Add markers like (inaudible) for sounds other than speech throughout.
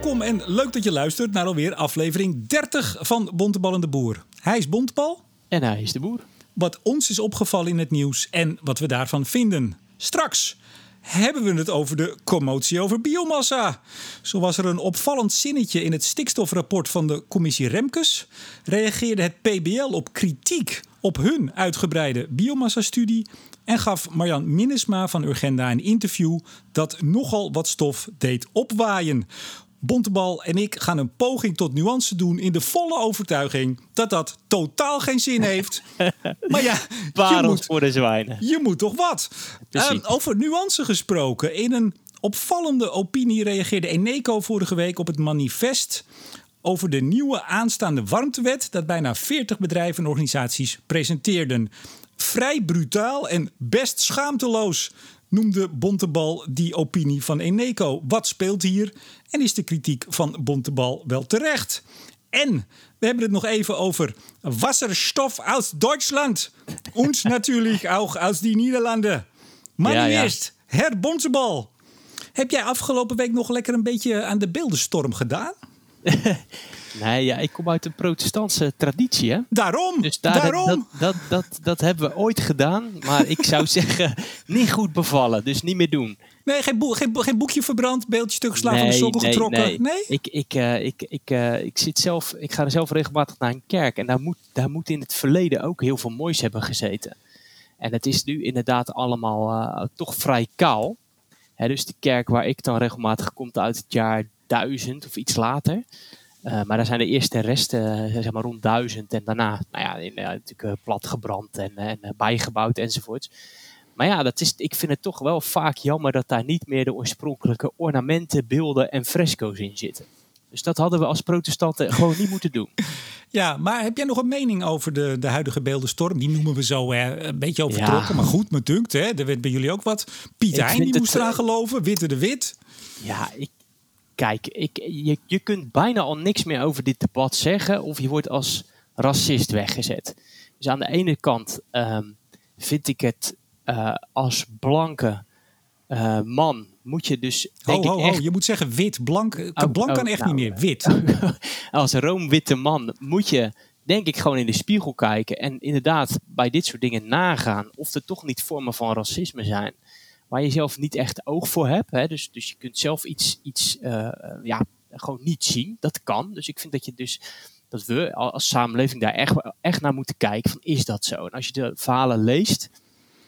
Welkom en leuk dat je luistert naar alweer aflevering 30 van Bontebal en de Boer. Hij is Bontebal. En hij is de boer. Wat ons is opgevallen in het nieuws en wat we daarvan vinden. Straks hebben we het over de commotie over biomassa. Zo was er een opvallend zinnetje in het stikstofrapport van de commissie Remkes. Reageerde het PBL op kritiek op hun uitgebreide biomassa-studie. En gaf Marjan Minnesma van Urgenda een interview dat nogal wat stof deed opwaaien. Bontebal en ik gaan een poging tot nuance doen in de volle overtuiging dat dat totaal geen zin heeft. (laughs) maar ja, je moet, voor de zwijnen. je moet toch wat? Precies. Eh, over nuance gesproken. In een opvallende opinie reageerde Eneco vorige week op het manifest over de nieuwe aanstaande warmtewet dat bijna 40 bedrijven en organisaties presenteerden. Vrij brutaal en best schaamteloos noemde Bontebal die opinie van Eneco. Wat speelt hier en is de kritiek van Bontebal wel terecht? En we hebben het nog even over wasserstof uit Duitsland. Und (laughs) natuurlijk ook uit die Nederlanden. Maar ja. eerst, Herr Bontebal. Heb jij afgelopen week nog lekker een beetje aan de beeldenstorm gedaan? (laughs) Nee, ja, ik kom uit een protestantse traditie, hè. Daarom, Dus daar, daarom. Dat, dat, dat, dat hebben we ooit gedaan. Maar ik zou (laughs) zeggen, niet goed bevallen. Dus niet meer doen. Nee, geen, boe- geen, geen boekje verbrand, beeldje stuk geslagen van de sokkel nee, getrokken. nee. Ik, ik, eh, ik, ik, eh, ik, zit zelf, ik ga er zelf regelmatig naar een kerk. En daar moet, daar moet in het verleden ook heel veel moois hebben gezeten. En het is nu inderdaad allemaal eh, toch vrij kaal. Hè, dus de kerk waar ik dan regelmatig komt uit het jaar 1000 of iets later. Eh, maar daar zijn de eerste resten eh, zeg maar rond 1000 en daarna nou ja, in, eh, natuurlijk platgebrand en, en bijgebouwd enzovoorts. Maar ja, dat is, ik vind het toch wel vaak jammer dat daar niet meer de oorspronkelijke ornamenten, beelden en fresco's in zitten. Dus dat hadden we als protestanten (laughs) gewoon niet moeten doen. Ja, maar heb jij nog een mening over de, de huidige beeldenstorm? Die noemen we zo hè, een beetje overtrokken. Ja. Maar goed, me dunkt, hè. Er werd bij jullie ook wat. Piet Hein, vind die moest eraan geloven. Witte de Wit. Ja, ik, kijk, ik, je, je kunt bijna al niks meer over dit debat zeggen of je wordt als racist weggezet. Dus aan de ene kant ehm, vind ik het eh, als blanke eh, man moet je dus denk ho, echt Je moet zeggen wit. Blank, Oh, blank kan oh, echt nou, niet meer. (laughs) Wit. als roomwitte man moet je, denk ik, gewoon in de spiegel kijken. En inderdaad bij dit soort dingen nagaan of er toch niet vormen van racisme zijn. Waar je zelf niet echt oog voor hebt. Hè? Dus, dus je kunt zelf iets, iets eh, ja, gewoon niet zien. Dat kan. Dus ik vind dat je dus. Dat we als samenleving daar echt, echt naar moeten kijken. Van, is dat zo? En als je de verhalen leest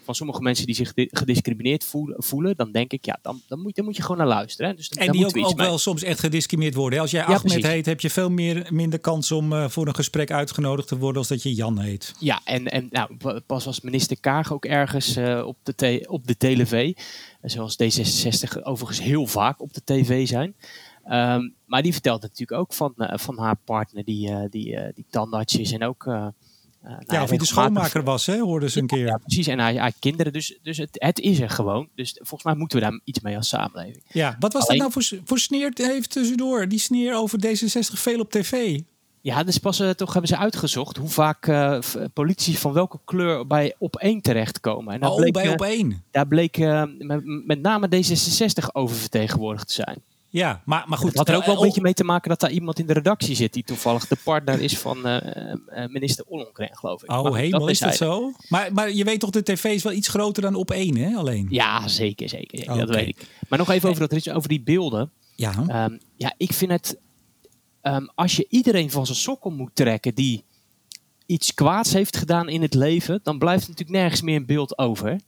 van sommige mensen die zich di- gediscrimineerd voelen, dan denk ik, ja, dan, dan, moet, dan moet je gewoon naar luisteren. Hè? Dus dan, En die ook, we ook wel soms echt gediscrimineerd worden. Als jij Ja, Ahmed precies. heet, heb je veel meer, minder kans om eh, voor een gesprek uitgenodigd te worden als dat je Jan heet. Ja, en, en nou, pa- pas was minister Kaag ook ergens eh, op, de op de tv. eh, Zoals D66 overigens heel vaak op de tv zijn. Ehm, maar die vertelde natuurlijk ook van, van haar partner die, die, die tandarts is. En ook... eh, eh, nou, Ja, of hij de schoonmaker was, hè, hoorden ze een keer. Ja, precies. En haar, haar kinderen. Dus, dus het, het is er gewoon. Dus volgens mij moeten we daar iets mee als samenleving. Ja, wat was Alleen- dat nou voor, voor sneer heeft tussendoor? Die sneer over D66 veel op tv. Ja, dus pas eh, toch hebben ze uitgezocht hoe vaak eh, v- politici van welke kleur bij op één terechtkomen. En daar Oh, bleek, bij eh, op één. Daar bleek eh, met, met name D66 oververtegenwoordigd te zijn. Ja, maar, maar goed. Het had er ook eh, wel een beetje mee te maken dat daar iemand in de redactie zit die toevallig de partner is van eh, eh, minister Ollongren, geloof ik. Maar Oh, hemel, is dat zo? Maar, maar je weet toch, de tv is wel iets groter dan op één, hè, alleen? Ja, zeker, zeker. Dat weet ik. Maar nog even over, dat, over die beelden. Ja. Ehm, ja, ik vind het. ehm, als je iedereen van zijn sokkel moet trekken die iets kwaads heeft gedaan in het leven, dan blijft er natuurlijk nergens meer een beeld over.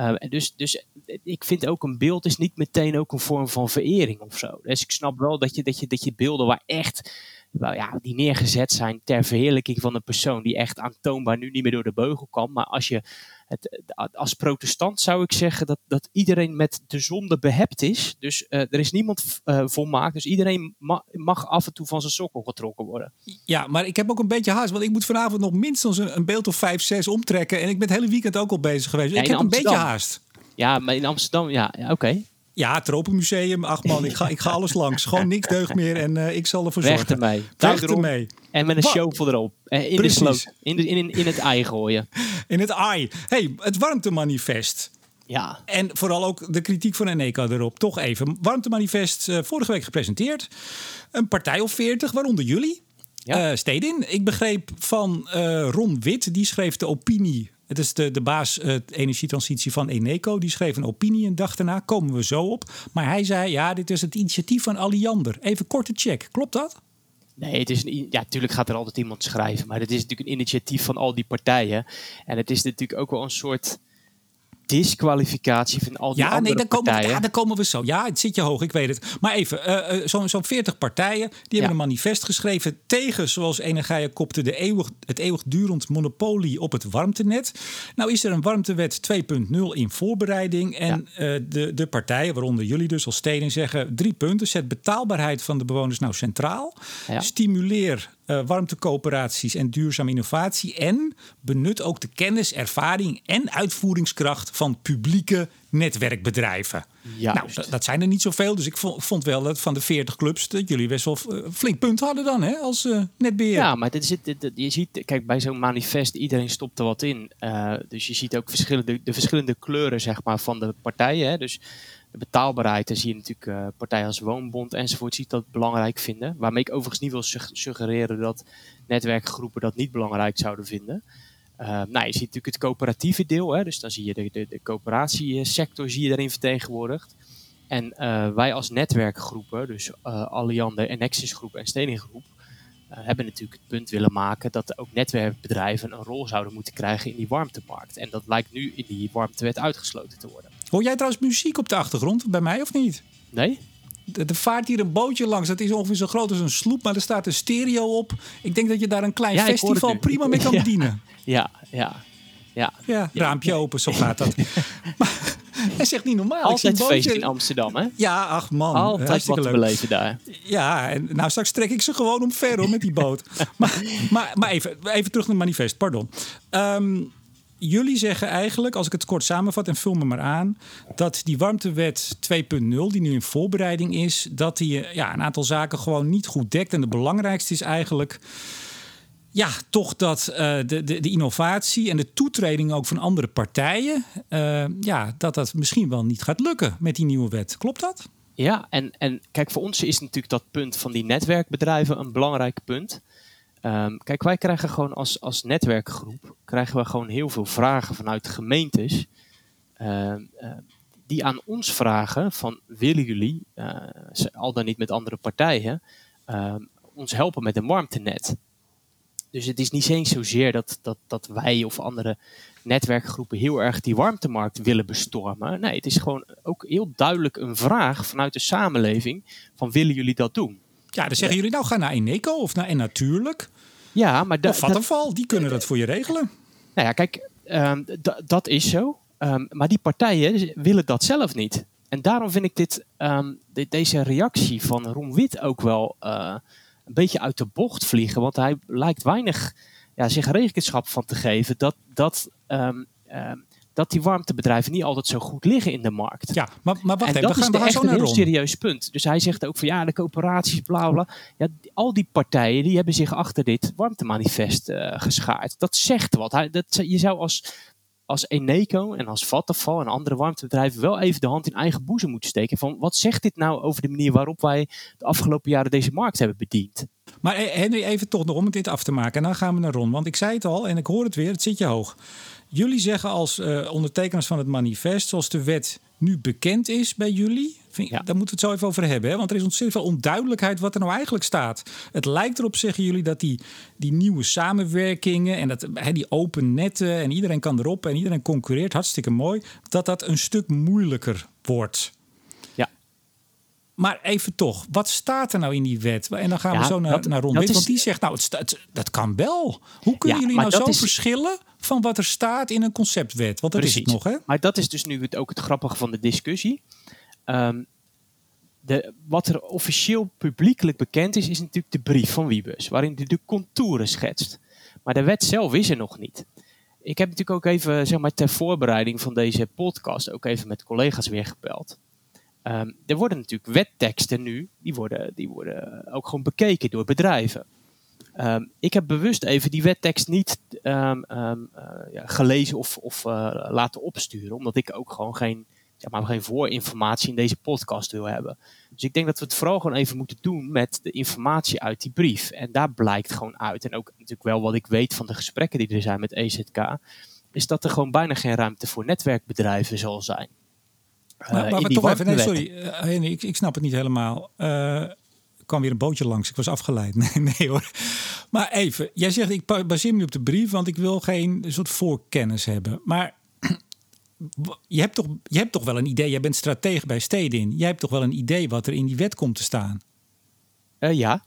Ehm, dus, dus ik vind ook een beeld is niet meteen ook een vorm van verering of zo. Dus ik snap wel dat je, dat je, dat je beelden waar echt, ja, die neergezet zijn ter verheerlijking van een persoon die echt aantoonbaar nu niet meer door de beugel kan. Maar als je het, als protestant zou ik zeggen dat, dat iedereen met de zonde behept is. Dus eh, er is niemand eh, volmaakt. Dus iedereen ma- mag af en toe van zijn sokkel getrokken worden. ja, maar ik heb ook een beetje haast. Want ik moet vanavond nog minstens een, een beeld of vijf, zes omtrekken. En ik ben het hele weekend ook al bezig geweest. Ja, ik heb een beetje haast. Ja, maar in Amsterdam, ja, ja oké. Ja, het Tropenmuseum, ach man, ik ga, ik ga alles langs. Gewoon niks deugt meer en eh, ik zal ervoor Weg zorgen. ermee. Touw Weg ermee. En met een show erop. Eh, in Precies. de sloot. In, de, in, in het ei gooien. (laughs) In het AI. hey, het warmtemanifest. Ja. En vooral ook de kritiek van Eneco erop. Toch even. Warmtemanifest uh, vorige week gepresenteerd. Een partij of veertig, waaronder jullie. Ja. Uh, Stedin. Ik begreep van Ron Wit, die schreef de opinie. Het is de, de baas uh, energietransitie van Eneco. Die schreef een opinie een dag daarna. Komen we zo op. Maar hij zei, ja, dit is het initiatief van Alliander. Even korte check. Klopt dat? Nee, het is een, ja, natuurlijk gaat er altijd iemand schrijven. Maar het is natuurlijk een initiatief van al die partijen. En het is natuurlijk ook wel een soort disqualificatie van al die ja, andere nee, dan komen, partijen. ja, daar komen we zo. Ja, het zit je hoog, ik weet het. Maar even, uh, uh, zo'n zo 40 partijen, die hebben Ja. een manifest geschreven tegen, zoals Energia kopte, de eeuwig, het eeuwigdurend monopolie op het warmtenet. Nou is er een warmtewet 2.0 in voorbereiding. En eh, de, de partijen, waaronder jullie dus als steden, zeggen drie punten. Zet betaalbaarheid van de bewoners nou centraal. Ja. Stimuleer eh, warmtecoöperaties en duurzame innovatie. En benut ook de kennis, ervaring en uitvoeringskracht van publieke netwerkbedrijven. Juist. Nou, dat, dat zijn er niet zoveel. Dus ik vond, wel dat van de 40 clubs dat jullie best wel eh, flink punt hadden dan, hè, als eh, netbeheer. Ja, maar dit is het, dit- je ziet, kijk, bij zo'n manifest, iedereen stopt er wat in. Dus je ziet ook verschillende, de verschillende kleuren zeg maar, van de partijen. Hè. Dus de betaalbaarheid, daar zie je natuurlijk eh, partijen als Woonbond enzovoort, ziet dat belangrijk vinden. Waarmee ik overigens niet wil sug- suggereren dat netwerkgroepen dat niet belangrijk zouden vinden. Eh, nou, je ziet natuurlijk het coöperatieve deel, hè, dus dan zie je de, de, de coöperatiesector zie je daarin vertegenwoordigd. En eh, wij als netwerkgroepen, dus eh Alliander en Nexus Groep en hebben natuurlijk het punt willen maken dat ook netwerkbedrijven een rol zouden moeten krijgen in die warmtemarkt. En dat lijkt nu in die warmtewet uitgesloten te worden. Hoor jij trouwens muziek op de achtergrond bij mij of niet? Nee? Er vaart hier een bootje langs. Dat is ongeveer zo groot als een sloep, maar er staat een stereo op. Ik denk dat je daar een klein Ja, festival prima mee kan (laughs) Ja. bedienen. Ja, ja, ja. Ja, raampje open, zo gaat dat. (laughs) maar hij zegt niet normaal. Altijd een feest in Amsterdam, hè? Ja, ach man. Altijd wat hartstikke te leuk. beleven daar. Ja, en nou straks trek ik ze gewoon omver hoor, met die boot. (laughs) maar, maar, maar even, even terug naar het manifest, pardon. Ehm, jullie zeggen eigenlijk, als ik het kort samenvat en vul me maar aan, dat die warmtewet 2.0, die nu in voorbereiding is, dat die eh, ja, een aantal zaken gewoon niet goed dekt. En de belangrijkste is eigenlijk. Ja, toch dat eh, de, de, de innovatie en de toetreding ook van andere partijen, eh, ja, dat dat misschien wel niet gaat lukken met die nieuwe wet. Klopt dat? Ja, en, en kijk, voor ons is natuurlijk dat punt van die netwerkbedrijven een belangrijk punt. Ehm, kijk, wij krijgen gewoon als, als netwerkgroep krijgen we gewoon heel veel vragen vanuit gemeentes. ehm, eh, die aan ons vragen van willen jullie, eh, al dan niet met andere partijen, ehm, ons helpen met een warmtenet. Dus het is niet eens zozeer dat, dat, dat wij of andere netwerkgroepen heel erg die warmtemarkt willen bestormen. Nee, het is gewoon ook heel duidelijk een vraag vanuit de samenleving van willen jullie dat doen? Ja, dan zeggen jullie nou ga naar Eneco of naar En Natuurlijk. Ja, maar dat, Vattenfall, die kunnen dat voor je regelen. nou ja, kijk, ehm, da- dat is zo. Ehm, maar die partijen willen dat zelf niet. En daarom vind ik dit, ehm, de- deze reactie van Ron Wit ook wel eh, een beetje uit de bocht vliegen. Want hij lijkt weinig ja, zich rekenschap van te geven dat, dat, dat die warmtebedrijven niet altijd zo goed liggen in de markt. Ja, maar, maar wacht en even, dat we gaan, is we gaan echt een heel serieus punt. Dus hij zegt ook van ja, de coöperaties, bla bla. Ja, al die partijen die hebben zich achter dit warmtemanifest eh, geschaard. Dat zegt wat. Hij, dat, je zou als, als Eneco en als Vattenfall en andere warmtebedrijven wel even de hand in eigen boezem moeten steken. Van wat zegt dit nou over de manier waarop wij de afgelopen jaren deze markt hebben bediend? Maar eh, Henry, even toch nog om dit af te maken. En dan gaan we naar Ron. Want ik zei het al en ik hoor het weer, het zit je hoog. Jullie zeggen als eh, ondertekeners van het manifest, zoals de wet nu bekend is bij jullie. Vind, Ja. Daar moeten we het zo even over hebben. Hè? Want er is ontzettend veel onduidelijkheid wat er nou eigenlijk staat. Het lijkt erop, zeggen jullie, dat die, die nieuwe samenwerkingen en dat, hè, die open netten en iedereen kan erop en iedereen concurreert, hartstikke mooi, dat dat een stuk moeilijker wordt. Ja. Maar even toch, wat staat er nou in die wet? En dan gaan we zo naar, dat- naar Ron Wit, want die zegt, nou, het het- dat kan wel. Hoe kunnen Ja, jullie nou zo is- verschillen van wat er staat in een conceptwet? Want dat is het nog, hè? Maar dat is dus nu het, ook het grappige van de discussie. Ehm, de, wat er officieel publiekelijk bekend is, is natuurlijk de brief van Wiebes, waarin hij de contouren schetst. Maar de wet zelf is er nog niet. Ik heb natuurlijk ook even, zeg maar, ter voorbereiding van deze podcast, ook even met collega's weer gebeld. Ehm, er worden natuurlijk wetteksten nu, die worden, die worden ook gewoon bekeken door bedrijven. Ehm, ik heb bewust even die wettekst niet ehm, ehm, eh, ja, gelezen of, of eh, laten opsturen, omdat ik ook gewoon geen, maar, geen voorinformatie in deze podcast wil hebben. Dus ik denk dat we het vooral gewoon even moeten doen met de informatie uit die brief. En daar blijkt gewoon uit, en ook natuurlijk wel wat ik weet van de gesprekken die er zijn met EZK, is dat er gewoon bijna geen ruimte voor netwerkbedrijven zal zijn. Uh, maar, maar, maar toch even, nee, sorry, ik, ik, snap het niet helemaal. Kwam weer een bootje langs. Ik was afgeleid. (laughs) Nee, nee hoor. Maar even, jij zegt ik baseer me op de brief, want ik wil geen soort voorkennis hebben. Maar (clears throat) je hebt toch, je hebt toch wel een idee. Jij bent stratege bij Stedin. Jij hebt toch wel een idee wat er in die wet komt te staan? Uh, ja.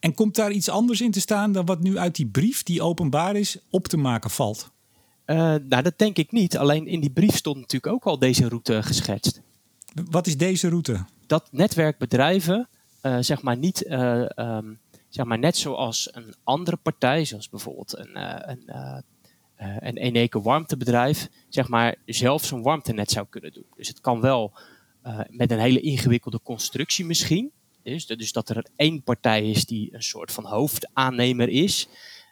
En komt daar iets anders in te staan dan wat nu uit die brief, die openbaar is, op te maken valt? Uh, nou, dat denk ik niet. Alleen in die brief stond natuurlijk ook al deze route geschetst. Wat is deze route? Dat netwerkbedrijven uh, zeg maar niet, uh, um, zeg maar net zoals een andere partij, zoals bijvoorbeeld een, uh, een, een Eneco warmtebedrijf, zeg maar zelf zo'n warmtenet zou kunnen doen. Dus het kan wel met een hele ingewikkelde constructie misschien. Dus, dus dat er één partij is die een soort van hoofdaannemer is.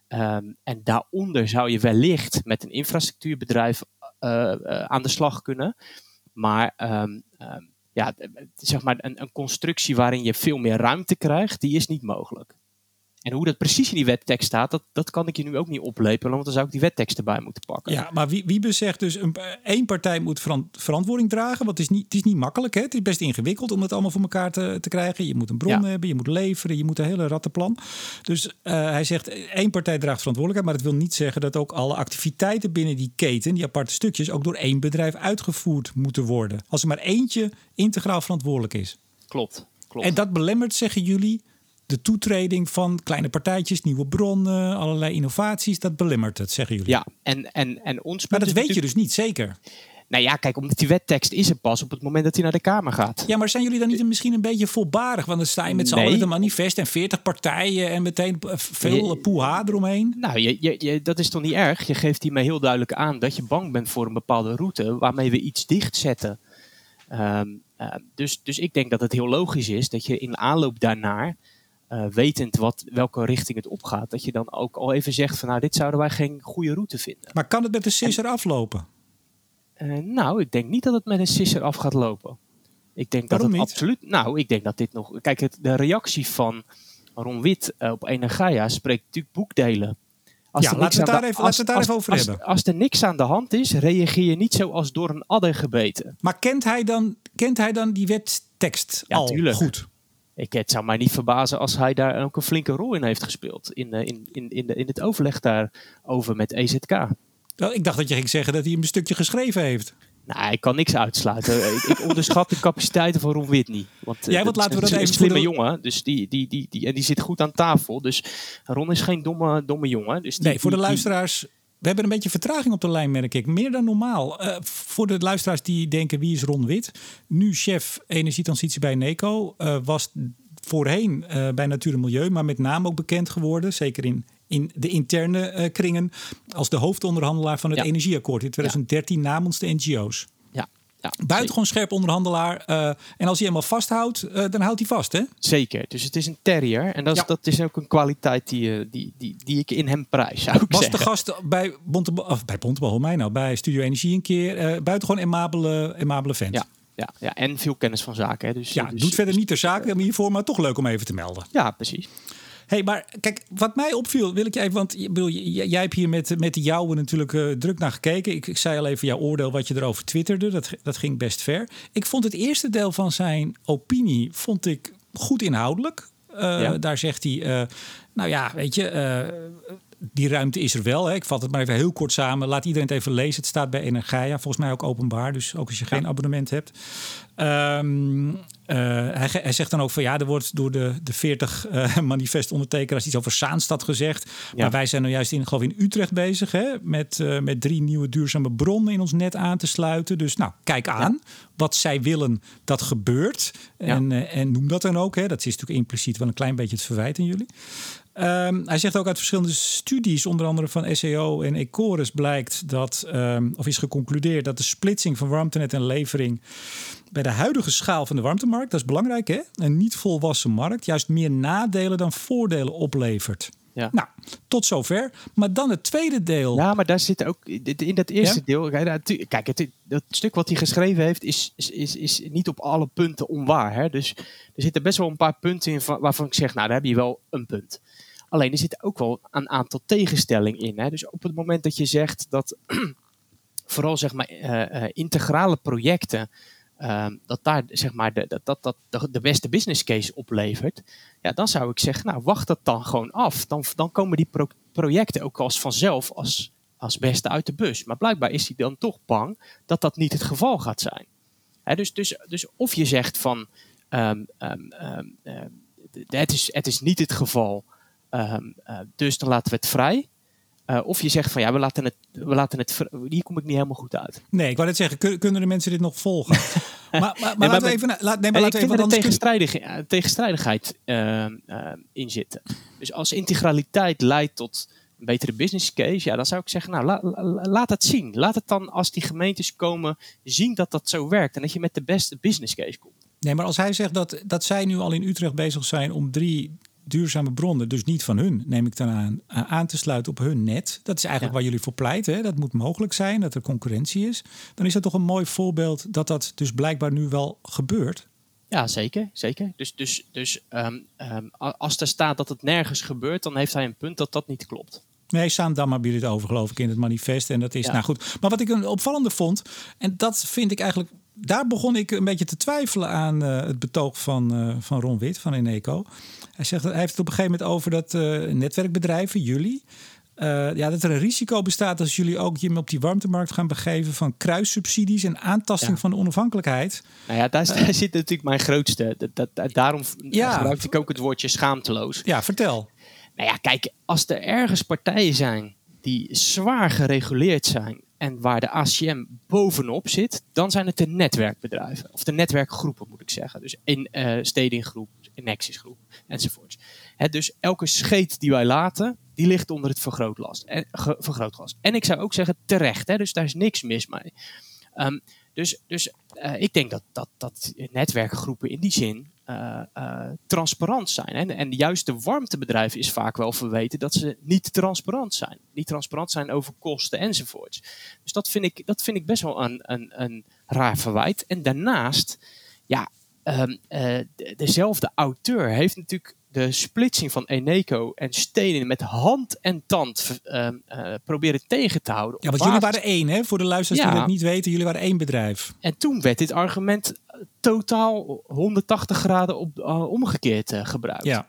Um, en daaronder zou je wellicht met een infrastructuurbedrijf aan de slag kunnen. Maar um, ja, zeg maar een, een constructie waarin je veel meer ruimte krijgt, die is niet mogelijk. En hoe dat precies in die wettekst staat, dat, dat kan ik je nu ook niet oplepelen, want dan zou ik die wettekst erbij moeten pakken. Ja, maar wie, wie zegt dus, een, één partij moet verantwoording dragen, want het is niet, het is niet makkelijk. Hè? Het is best ingewikkeld om het allemaal voor elkaar te, te krijgen. Je moet een bron hebben, je moet leveren, je moet een hele rattenplan. Dus uh, hij zegt, één partij draagt verantwoordelijkheid, maar dat wil niet zeggen dat ook alle activiteiten binnen die keten, die aparte stukjes, ook door één bedrijf uitgevoerd moeten worden. Als er maar eentje integraal verantwoordelijk is. Klopt. Klopt. En dat belemmert, zeggen jullie, de toetreding van kleine partijtjes, nieuwe bronnen, allerlei innovaties, dat belemmert het, zeggen jullie. Ja, en, en, en ons. Maar dat weet je dus niet zeker. Nou ja, kijk, omdat die wettekst is er pas op het moment dat hij naar de Kamer gaat. Ja, maar zijn jullie dan niet misschien een beetje volbarig? Want dan sta je met z'n allen een manifest en 40 partijen en meteen veel je, poeha eromheen. Nou, je, je, je, dat is toch niet erg? Je geeft hiermee heel duidelijk aan dat je bang bent voor een bepaalde route waarmee we iets dichtzetten. Um, uh, dus, dus ik denk dat het heel logisch is dat je in aanloop daarnaar uh, wetend wat, welke richting het opgaat, dat je dan ook al even zegt van nou, dit zouden wij geen goede route vinden. Maar kan het met de sisser aflopen? Uh, nou, ik denk niet dat het met een sisser af gaat lopen. Ik denk Waarom dat het niet? absoluut. Nou, ik denk dat dit nog. Kijk, het, de reactie van Ron Wit uh, op Energia spreekt natuurlijk boekdelen. Als ja, laten we, daar even, als, het daar even over als, hebben. Als er niks aan de hand is, reageer je niet zoals door een adder gebeten. Maar kent hij dan, kent hij dan die wettekst ja, al tuurlijk. goed? Ik, het zou mij niet verbazen als hij daar ook een flinke rol in heeft gespeeld. In, in, in, in, de, in het overleg daarover met EZK. Wel, ik dacht dat je ging zeggen dat hij een stukje geschreven heeft. Nou, ik kan niks uitsluiten. ik, ik, onderschat de capaciteiten van Ron Whitney. Want, Jij, wat laten we dat is even een slimme de... jongen. Dus die, die, die, die, en die zit goed aan tafel. Dus Ron is geen domme, domme jongen. Dus die, nee, voor de luisteraars. We hebben een beetje vertraging op de lijn, merk ik. Meer dan normaal. Uh, voor de luisteraars die denken, wie is Ron Wit? Nu chef energietransitie bij NECO. Uh, was voorheen uh, bij Natuur en Milieu, maar met name ook bekend geworden, zeker in, in de interne kringen, als de hoofdonderhandelaar van het ja. Energieakkoord in 2013 ja. namens de NGO's. Ja. Buitengewoon scherp onderhandelaar. Uh, en als hij helemaal vasthoudt, dan houdt hij vast, hè? Zeker. Dus het is een terrier. En dat is, ja. dat is ook een kwaliteit die, die, die, die ik in hem prijs, zou ik Was zeggen. de gast bij Bontebal, of bij Bontebal, mij nou, bij Studio Energie een keer. buitengewoon emabele, emabele vent. Ja. Ja, ja, en veel kennis van zaken. Hè. Dus, ja, dus, doet verder niet ter zake hiervoor, maar toch leuk om even te melden. Ja, precies. Hey, maar kijk, wat mij opviel, wil ik je even, want bedoel, jij hebt hier met, met de jouwe natuurlijk uh, druk naar gekeken. Ik, ik zei al even jouw oordeel wat je erover twitterde, dat, dat ging best ver. Ik vond het eerste deel van zijn opinie, vond ik goed inhoudelijk. Uh, ja. Daar zegt hij, uh, nou ja, weet je, uh, die ruimte is er wel. Hè. Ik vat het maar even heel kort samen. Laat iedereen het even lezen. Het staat bij Energia, volgens mij ook openbaar. Dus ook als je geen abonnement hebt. Um, uh, hij, hij, zegt dan ook van ja, er wordt door de, de 40 uh, (laughs) manifest ondertekeraars iets over Zaanstad gezegd. Ja. Maar wij zijn nou juist in, geloof in Utrecht bezig hè, met, uh, met drie nieuwe duurzame bronnen in ons net aan te sluiten. Dus nou, kijk aan. Ja. Wat zij willen, dat gebeurt. En, uh, en noem dat dan ook. Hè. Dat is natuurlijk impliciet wel een klein beetje het verwijt aan jullie. Um, hij zegt ook uit verschillende studies, onder andere van SEO en Ecorus, blijkt dat, um, of is geconcludeerd dat de splitsing van warmtenet en levering bij de huidige schaal van de warmtemarkt, dat is belangrijk hè, een niet volwassen markt juist meer nadelen dan voordelen oplevert. Ja. Nou, tot zover. Maar dan het tweede deel. Ja, maar daar zit ook in dat eerste deel. Kijk, het, het, stuk wat hij geschreven heeft is, is, is, niet op alle punten onwaar. Hè? Dus er zitten best wel een paar punten in waarvan ik zeg, nou, daar heb je wel een punt. Alleen er zit ook wel een aantal tegenstellingen in. Hè? Dus op het moment dat je zegt dat (clears throat) vooral zeg maar, uh, uh, integrale projecten Ehm, dat daar zeg maar de, dat, dat, dat de beste business case oplevert, ja, dan zou ik zeggen, nou wacht dat dan gewoon af. Dan, dan komen die projecten ook als vanzelf als, als beste uit de bus. Maar blijkbaar is hij dan toch bang dat dat niet het geval gaat zijn. dus, dus, dus of je zegt van ehm, ehm, het, is, het is niet het geval, dus dan laten we het vrij. Uh, of je zegt van ja, we laten het, we laten het. Hier kom ik niet helemaal goed uit. Nee, ik wou net zeggen, kunnen de mensen dit nog volgen? (laughs) maar, maar, maar, laten we even. Laat, nee, maar laten we even er tegenstrijdig, tegenstrijdigheid uh, in zitten. Dus als integraliteit leidt tot een betere business case, ja, dan zou ik zeggen, nou, la, laat het zien. Laat het dan als die gemeentes komen zien dat dat zo werkt en dat je met de beste business case komt. Nee, maar als hij zegt dat, dat zij nu al in Utrecht bezig zijn om drie duurzame bronnen, dus niet van hun, neem ik dan aan, eh, aan te sluiten op hun net. Dat is eigenlijk waar jullie voor pleiten. Hè? Dat moet mogelijk zijn, dat er concurrentie is. Dan is dat toch een mooi voorbeeld dat dat dus blijkbaar nu wel gebeurt. Ja, zeker. zeker. Dus, dus, dus um, um, als er staat dat het nergens gebeurt, dan heeft hij een punt dat dat niet klopt. Nee, Saandam hebben jullie het over, geloof ik, in het manifest. En dat is, nou goed. Maar wat ik een opvallende vond, en dat vind ik eigenlijk daar begon ik een beetje te twijfelen aan uh, het betoog van, uh, van Ron Wit van Eneco. Hij, zegt, hij heeft het op een gegeven moment over dat uh, netwerkbedrijven, jullie, ja, dat er een risico bestaat als jullie ook je op die warmtemarkt gaan begeven van kruissubsidies en aantasting ja. van de onafhankelijkheid. Nou ja, daar, daar zit natuurlijk mijn grootste. Dat, dat, daarom ja. gebruik ik ook het woordje schaamteloos. Ja, vertel. Nou ja, kijk, als er ergens partijen zijn die zwaar gereguleerd zijn en waar de ACM bovenop zit, dan zijn het de netwerkbedrijven. Of de netwerkgroepen moet ik zeggen. Dus in uh, Stedinggroep, Nexusgroep enzovoorts. He, dus elke scheet die wij laten, die ligt onder het vergrootglas. En, vergrootglas. en ik zou ook zeggen terecht, dus daar is niks mis mee. Um, dus dus uh, ik denk dat, dat, dat netwerkgroepen in die zin uh, uh, transparant zijn. En, en juist de warmtebedrijven is vaak wel verweten dat ze niet transparant zijn. Niet transparant zijn over kosten enzovoorts. Dus dat vind ik, dat vind ik best wel een, een, een raar verwijt. En daarnaast, ja, um, uh, dezelfde auteur heeft natuurlijk de splitsing van Eneco en Stenen met hand en tand uh, proberen tegen te houden. Ja, want jullie waren één, hè? Voor de luisteraars die het niet weten, jullie waren één bedrijf. En toen werd dit argument totaal 180 graden op, uh, omgekeerd gebruikt. Ja.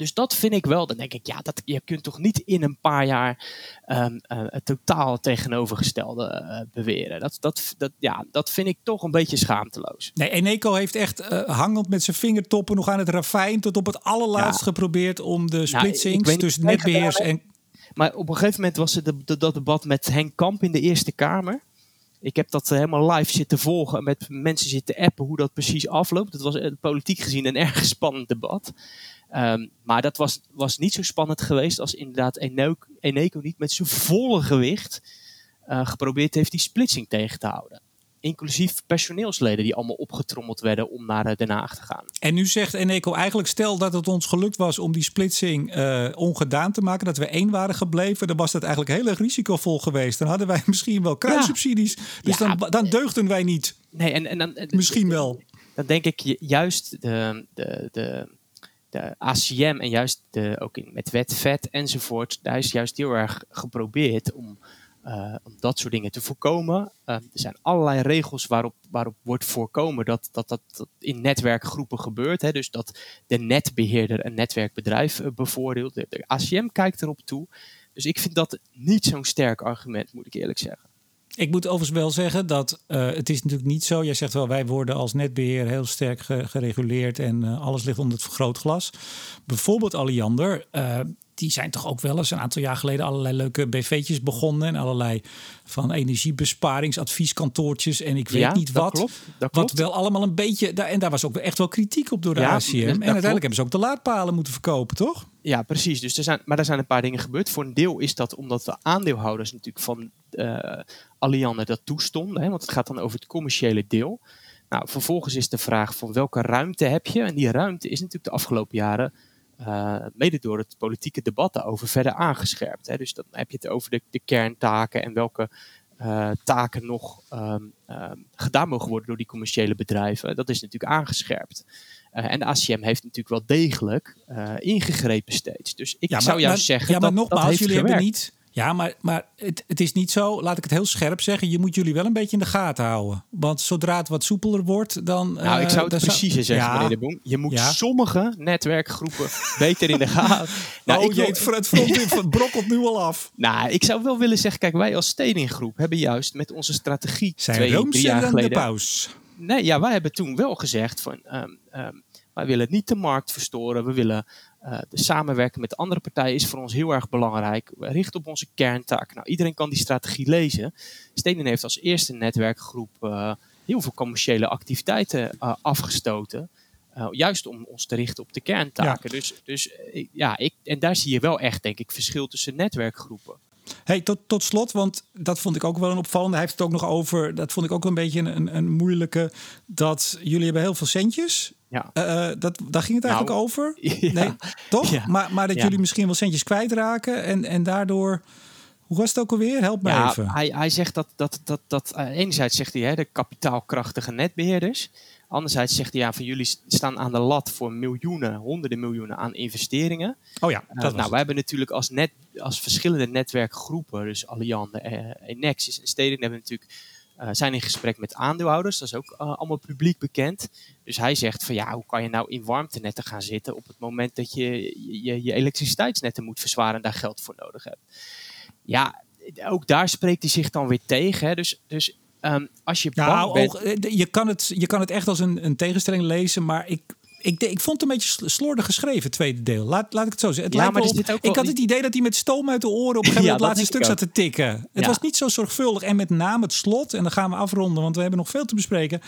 Dus dat vind ik wel. Dan denk ik, ja, dat, je kunt toch niet in een paar jaar um, uh, het totaal tegenovergestelde uh, beweren. Dat, dat, dat, ja, dat vind ik toch een beetje schaamteloos. Nee, Eneco heeft echt uh, hangend met zijn vingertoppen nog aan het ravijn tot op het allerlaatst ja. geprobeerd om de splitsings nou, tussen netbeheers en... Maar op een gegeven moment was het de, de, dat debat met Henk Kamp in de Eerste Kamer. Ik heb dat helemaal live zitten volgen en met mensen zitten appen hoe dat precies afloopt. Dat was politiek gezien een erg (laughs) spannend debat. Um, maar dat was, was niet zo spannend geweest als inderdaad Eneco, niet met zijn volle gewicht uh, geprobeerd heeft die splitsing tegen te houden. Inclusief personeelsleden die allemaal opgetrommeld werden om naar uh, Den Haag te gaan. En nu zegt Eneco eigenlijk, stel dat het ons gelukt was om die splitsing uh, ongedaan te maken, dat we één waren gebleven, dan was dat eigenlijk heel erg risicovol geweest. Dan hadden wij (laughs) misschien wel kruissubsidies. Ja. Dus ja, dan, dan deugden wij niet. Nee, en, en dan, misschien wel. Dan denk ik juist de, de, de de ACM en juist de, ook in, met wet, vet enzovoort, daar is juist heel erg geprobeerd om, uh, om dat soort dingen te voorkomen. Uh, er zijn allerlei regels waarop, waarop wordt voorkomen dat dat, dat, in netwerkgroepen gebeurt. Hè, dus dat de netbeheerder een netwerkbedrijf uh, bevoordeelt. De, ACM kijkt erop toe. Dus ik vind dat niet zo'n sterk argument, moet ik eerlijk zeggen. Ik moet overigens wel zeggen dat uh, het is natuurlijk niet zo. Jij zegt wel, wij worden als netbeheer heel sterk gereguleerd en alles ligt onder het vergrootglas. Bijvoorbeeld Alliander, die zijn toch ook wel eens een aantal jaar geleden allerlei leuke BV'tjes begonnen. En allerlei van energiebesparingsadvieskantoortjes en ik weet ja, niet wat. Klopt, dat klopt. Wat wel allemaal een beetje, en daar was ook echt wel kritiek op door de ja, ACM. En uiteindelijk klopt. hebben ze ook de laadpalen moeten verkopen, toch? Ja, precies. Dus er zijn, maar er zijn een paar dingen gebeurd. Voor een deel is dat omdat de aandeelhouders natuurlijk van uh, Alliander dat toestonden. Hè, want het gaat dan over het commerciële deel. Nou, vervolgens is de vraag van welke ruimte heb je? En die ruimte is natuurlijk de afgelopen jaren uh, mede door het politieke debat daarover verder aangescherpt. Hè. Dus dan heb je het over de, de kerntaken en welke uh, taken nog um, um, gedaan mogen worden door die commerciële bedrijven. Dat is natuurlijk aangescherpt. Uh, en de ACM heeft natuurlijk wel degelijk ingegrepen steeds. Dus ik ja, zou maar, juist zeggen. Ja, maar dat, nogmaals, dat heeft jullie gewerkt. hebben niet. Ja, maar, maar het, het is niet zo, laat ik het heel scherp zeggen. Je moet jullie wel een beetje in de gaten houden. Want zodra het wat soepeler wordt, dan. Nou, ik uh, zou het preciezer zeggen, ja. meneer De Boom. Je moet Ja. sommige netwerkgroepen beter in de gaten. (laughs) Nou, oh ik het, het front brokkelt nu al af. (laughs) Nou, ik zou wel willen zeggen, kijk, wij als stedinggroep hebben juist met onze strategie Zijn twee, drie jaar dan de geleden. paus. Nee, ja, wij hebben toen wel gezegd van, ehm, wij willen niet de markt verstoren. We willen eh, de samenwerken met andere partijen is voor ons heel erg belangrijk. We richten op onze kerntaak. Nou, iedereen kan die strategie lezen. Stedin heeft als eerste netwerkgroep eh, heel veel commerciële activiteiten eh, afgestoten. Juist om ons te richten op de kerntaken. Dus, dus ja, ik, en daar zie je wel echt, denk ik, verschil tussen netwerkgroepen. Hey, tot, tot slot, want dat vond ik ook wel een opvallende. Hij heeft het ook nog over, dat vond ik ook een beetje een, een moeilijke. Dat jullie hebben heel veel centjes. Ja. Eh, dat, daar ging het eigenlijk Nou, over. (laughs) ja. Nee, toch? Ja. Maar, maar dat Ja. jullie misschien wel centjes kwijtraken. En, en daardoor, hoe was het ook alweer? Help me Ja, even. hij, hij zegt dat, dat, dat, dat eh, enerzijds zegt hij hè, de kapitaalkrachtige netbeheerders. Anderzijds zegt hij ja, van jullie staan aan de lat voor miljoenen, honderden miljoenen aan investeringen. Oh ja, Eh, dat was nou, wij hebben natuurlijk als, net, als verschillende netwerkgroepen, dus Alliande, eh, Enexis en Stedin, hebben natuurlijk, eh, zijn in gesprek met aandeelhouders. Dat is ook eh, allemaal publiek bekend. Dus hij zegt van ja, hoe kan je nou in warmtenetten gaan zitten op het moment dat je je, je elektriciteitsnetten moet verzwaren en daar geld voor nodig hebt. Ja, ook daar spreekt hij zich dan weer tegen. Hè. Dus, dus ehm, als je Ja, bang bent... eh, je, kan het, je kan het echt als een, een tegenstelling lezen, maar ik, ik, ik vond het een beetje sl- slordig geschreven, tweede deel. Laat, laat ik het zo zeggen. Het Ja, lijkt maar me op- zit ook ik had het idee dat hij met stoom uit de oren op een (laughs) gegeven Ja, moment het laatste stuk zat te tikken. Het was niet zo zorgvuldig. En met name het slot, en dan gaan we afronden, want we hebben nog veel te bespreken.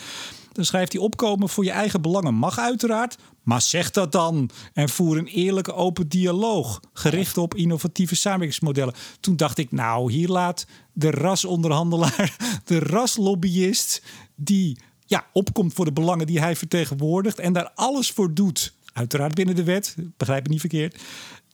Dan schrijft hij opkomen voor je eigen belangen mag uiteraard. Maar zeg dat dan. En voer een eerlijke open dialoog. Gericht op innovatieve samenwerkingsmodellen. Toen dacht ik, nou, hier laat de rasonderhandelaar, (laughs) de raslobbyist, die ja, opkomt voor de belangen die hij vertegenwoordigt. En daar alles voor doet. Uiteraard binnen de wet, begrijp me niet verkeerd.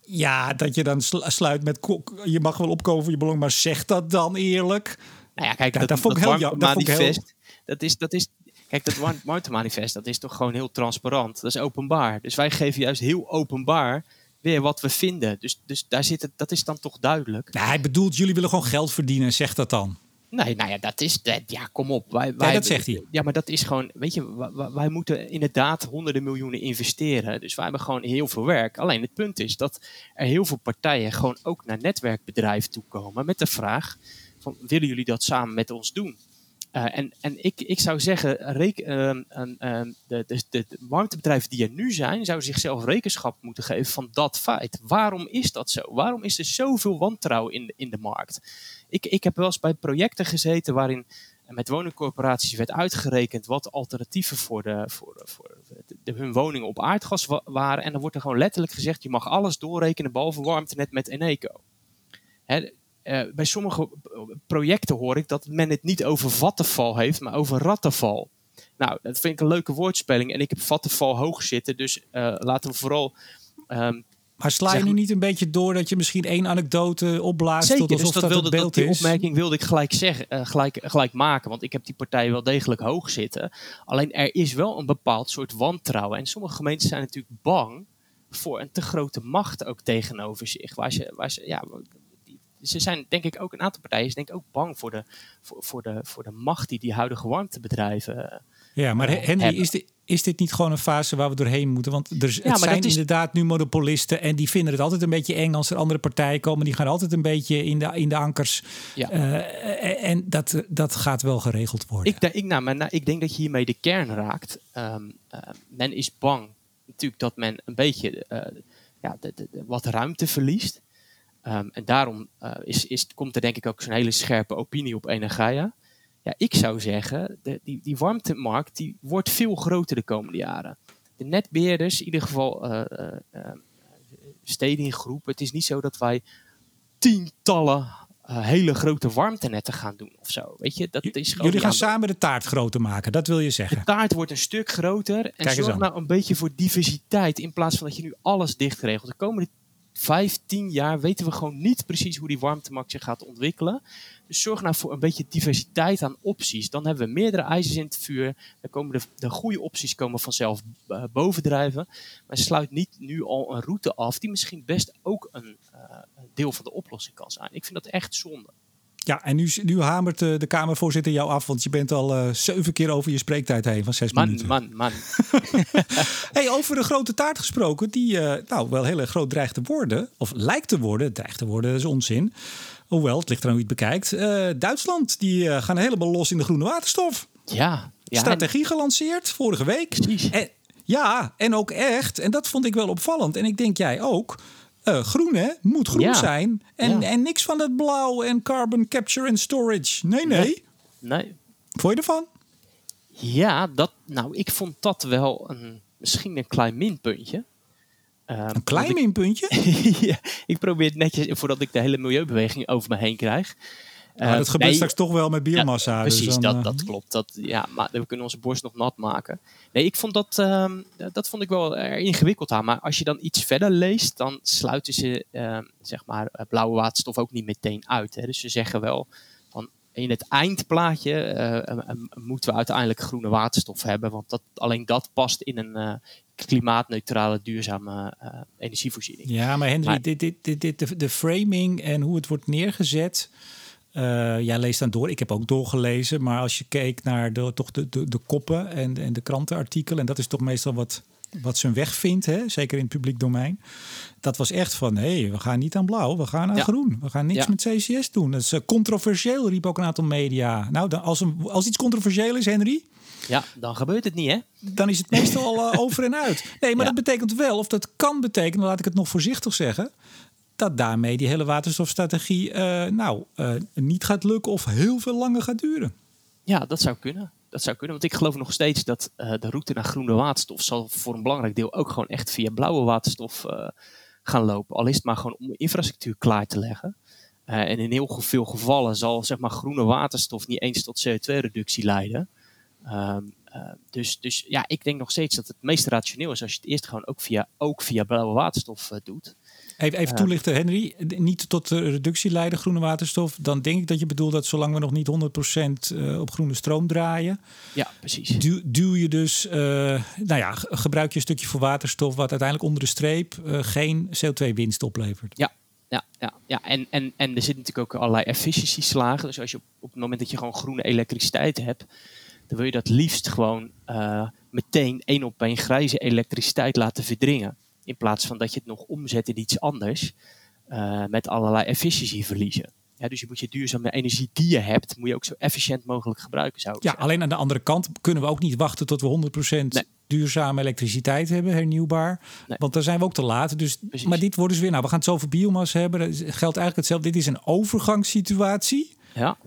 Ja, dat je dan sl- sluit met. Je mag wel opkomen voor je belang, maar zeg dat dan eerlijk. Nou ja, kijk, Ja, dat, dat vond ik dat heel dat ik heel- warmtemanifest, dat is, dat is, kijk, dat warm- warmtemanifest, dat is toch gewoon heel transparant. Dat is openbaar. Dus wij geven juist heel openbaar weer wat we vinden. Dus, dus daar zit het, dat is dan toch duidelijk. Nou, hij bedoelt, jullie willen gewoon geld verdienen. Zeg dat dan. Nee, nou ja, dat is, dat, ja, kom op. Wij, wij, dat zegt hij. Ja, maar dat is gewoon, weet je, wij- moeten inderdaad honderden miljoenen investeren. Dus wij hebben gewoon heel veel werk. Alleen het punt is dat er heel veel partijen gewoon ook naar netwerkbedrijven toekomen met de vraag van, willen jullie dat samen met ons doen? Eh, en en ik, ik zou zeggen, ehm, ehm, ehm, de, de, de, warmtebedrijven die er nu zijn, zouden zichzelf rekenschap moeten geven van dat feit. Waarom is dat zo? Waarom is er zoveel wantrouwen in de, in de markt? Ik, ik heb wel eens bij projecten gezeten waarin met woningcorporaties werd uitgerekend wat alternatieven voor, de, voor, voor de, hun woningen op aardgas wa- waren. En dan wordt er gewoon letterlijk gezegd, je mag alles doorrekenen behalve warmtenet met Eneco. Eh, bij sommige projecten hoor ik dat men het niet over vattenval heeft, maar over rattenval. Nou, dat vind ik een leuke woordspeling. En ik heb vattenval hoog zitten, dus eh, laten we vooral... ehm, Maar sla je Zeg nu niet een beetje door dat je misschien één anekdote opblaast Zeker, tot alsof dus dat, dat, wilde, dat die is? opmerking wilde ik gelijk, zeggen, eh, gelijk, gelijk maken. Want ik heb die partijen wel degelijk hoog zitten. Alleen er is wel een bepaald soort wantrouwen. En sommige gemeenten zijn natuurlijk bang voor een te grote macht ook tegenover zich. Waar ze, waar ze, ja, ze zijn denk ik ook, een aantal partijen denk ik ook bang voor de, voor, voor de, voor de macht die die huidige warmtebedrijven... eh, Ja, maar eh, Henry, hebben. is dit, is dit niet gewoon een fase waar we doorheen moeten? Want er, zijn is- inderdaad nu monopolisten en die vinden het altijd een beetje eng als er andere partijen komen. Die gaan altijd een beetje in de, in de ankers. Ja. Eh, en dat, dat gaat wel geregeld worden. Ik, denk- ik, nou, maar, nou, ik denk dat je hiermee de kern raakt. Ehm, eh, men is bang natuurlijk dat men een beetje eh, ja, de, de- de- wat ruimte verliest. Ehm, en daarom eh, is, is, komt er denk ik ook zo'n hele scherpe opinie op Energia. Ja, ik zou zeggen, de, die, die warmtemarkt die wordt veel groter de komende jaren. De netbeheerders, in ieder geval eh, stedinggroep. Het is niet zo dat wij tientallen hele grote warmtenetten gaan doen of zo. Weet je, dat is gewoon Jullie gaan samen de taart groter maken, dat wil je de zeggen. taart wordt een stuk groter. En Kijk zorg nou een beetje voor diversiteit. In plaats van dat je nu alles dicht regelt. De komende vijf, tien jaar weten we gewoon niet precies hoe die warmtemarkt zich gaat ontwikkelen. Dus zorg nou voor een beetje diversiteit aan opties. Dan hebben we meerdere ijzers in het vuur. Dan komen de, de goede opties komen vanzelf eh, bovendrijven. Maar sluit niet nu al een route af die misschien best ook een, eh, een deel van de oplossing kan zijn. Ik vind dat echt zonde. Ja, en nu, nu hamert eh, de Kamervoorzitter jou af, want je bent al eh, zeven keer over je spreektijd heen van zes Man, minuten. man, man. (laughs) Hey, over de grote taart gesproken, die eh, nou wel heel erg groot dreigt te worden, of lijkt te worden, dreigt te worden, dat is onzin. Hoewel, het ligt er aan hoe je het bekijkt. Duitsland, die gaan helemaal los in de groene waterstof. Ja, ja en- Strategie gelanceerd vorige week. Precies. En, ja, en ook echt, en dat vond ik wel opvallend. En ik denk jij ook. Eh, groen hè, moet groen Ja. zijn. En, Ja. en niks van het blauw en carbon capture and storage. Nee, nee. Nee. Nee, Vond je ervan? Ja, dat, nou, ik vond dat wel een, misschien een klein minpuntje. Ehm, Een klein minpuntje. ik, (laughs) ja, ik probeer het netjes voordat ik de hele milieubeweging over me heen krijg. Maar Eh, dat gebeurt nee, straks toch wel met ja, biomassa. dus precies, dan, dat, eh, dat klopt. Dat, ja, maar we kunnen onze borst nog nat maken. Nee, ik vond dat, ehm, dat vond ik wel er ingewikkeld aan. Maar als je dan iets verder leest, dan sluiten ze ehm, zeg maar, eh, blauwe waterstof ook niet meteen uit. Hè. Dus ze zeggen wel van in het eindplaatje eh, eh, eh, moeten we uiteindelijk groene waterstof hebben. Want dat, alleen dat past in een eh, klimaatneutrale, duurzame eh, energievoorziening. Ja, maar Henry, Maar- dit, dit, dit, dit, de, de framing en hoe het wordt neergezet. Eh, jij leest dan door. Ik heb ook doorgelezen. Maar als je keek naar de, toch de, de, de koppen en, en de krantenartikelen. En dat is toch meestal wat, wat zijn weg vindt. Hè? Zeker in het publiek domein. Dat was echt van, hé, we gaan niet aan blauw. We gaan aan Ja. groen. We gaan niks Ja. met CCS doen. Dat is eh, controversieel, riep ook een aantal media. Nou, dan, als, een, als iets controversieel is, Henry Ja, dan gebeurt het niet, hè? dan is het meestal al eh, over en uit. Nee, maar (laughs) Ja. dat betekent wel, of dat kan betekenen, laat ik het nog voorzichtig zeggen, dat daarmee die hele waterstofstrategie eh, nou eh, niet gaat lukken of heel veel langer gaat duren. Ja, dat zou kunnen. Dat zou kunnen, want ik geloof nog steeds dat eh, de route naar groene waterstof zal voor een belangrijk deel ook gewoon echt via blauwe waterstof gaan lopen. Al is het maar gewoon om infrastructuur klaar te leggen. En in heel veel gevallen zal zeg maar, groene waterstof niet eens tot CO2-reductie leiden. Ehm, eh, dus, dus ja, ik denk nog steeds dat het meest rationeel is als je het eerst gewoon ook via, ook via blauwe waterstof doet. Even, even toelichten, Henry. Niet tot de reductie leiden, groene waterstof. Dan denk ik dat je bedoelt dat zolang we nog niet 100% eh, op groene stroom draaien, Ja, precies. duw, duw je dus, eh, nou ja, gebruik je een stukje voor waterstof wat uiteindelijk onder de streep eh, geen CO2-winst oplevert. Ja, ja, ja, ja. En, en, en er zitten natuurlijk ook allerlei efficiëntieslagen. Dus als je op, op het moment dat je gewoon groene elektriciteit hebt, dan wil je dat liefst gewoon meteen één op één grijze elektriciteit laten verdringen. In plaats van dat je het nog omzet in iets anders eh, met allerlei efficiëntieverliezen. Ja, dus je moet je duurzame energie die je hebt, moet je ook zo efficiënt mogelijk gebruiken, zou ik Ja, zeggen. alleen aan de andere kant kunnen we ook niet wachten tot we 100% Nee. duurzame elektriciteit hebben, hernieuwbaar. Nee. Want dan zijn we ook te laat. Dus, Precies. maar dit wordt dus weer, nou, we gaan het zo over biomassa hebben. Dat geldt eigenlijk hetzelfde. Dit is een overgangssituatie. Ja,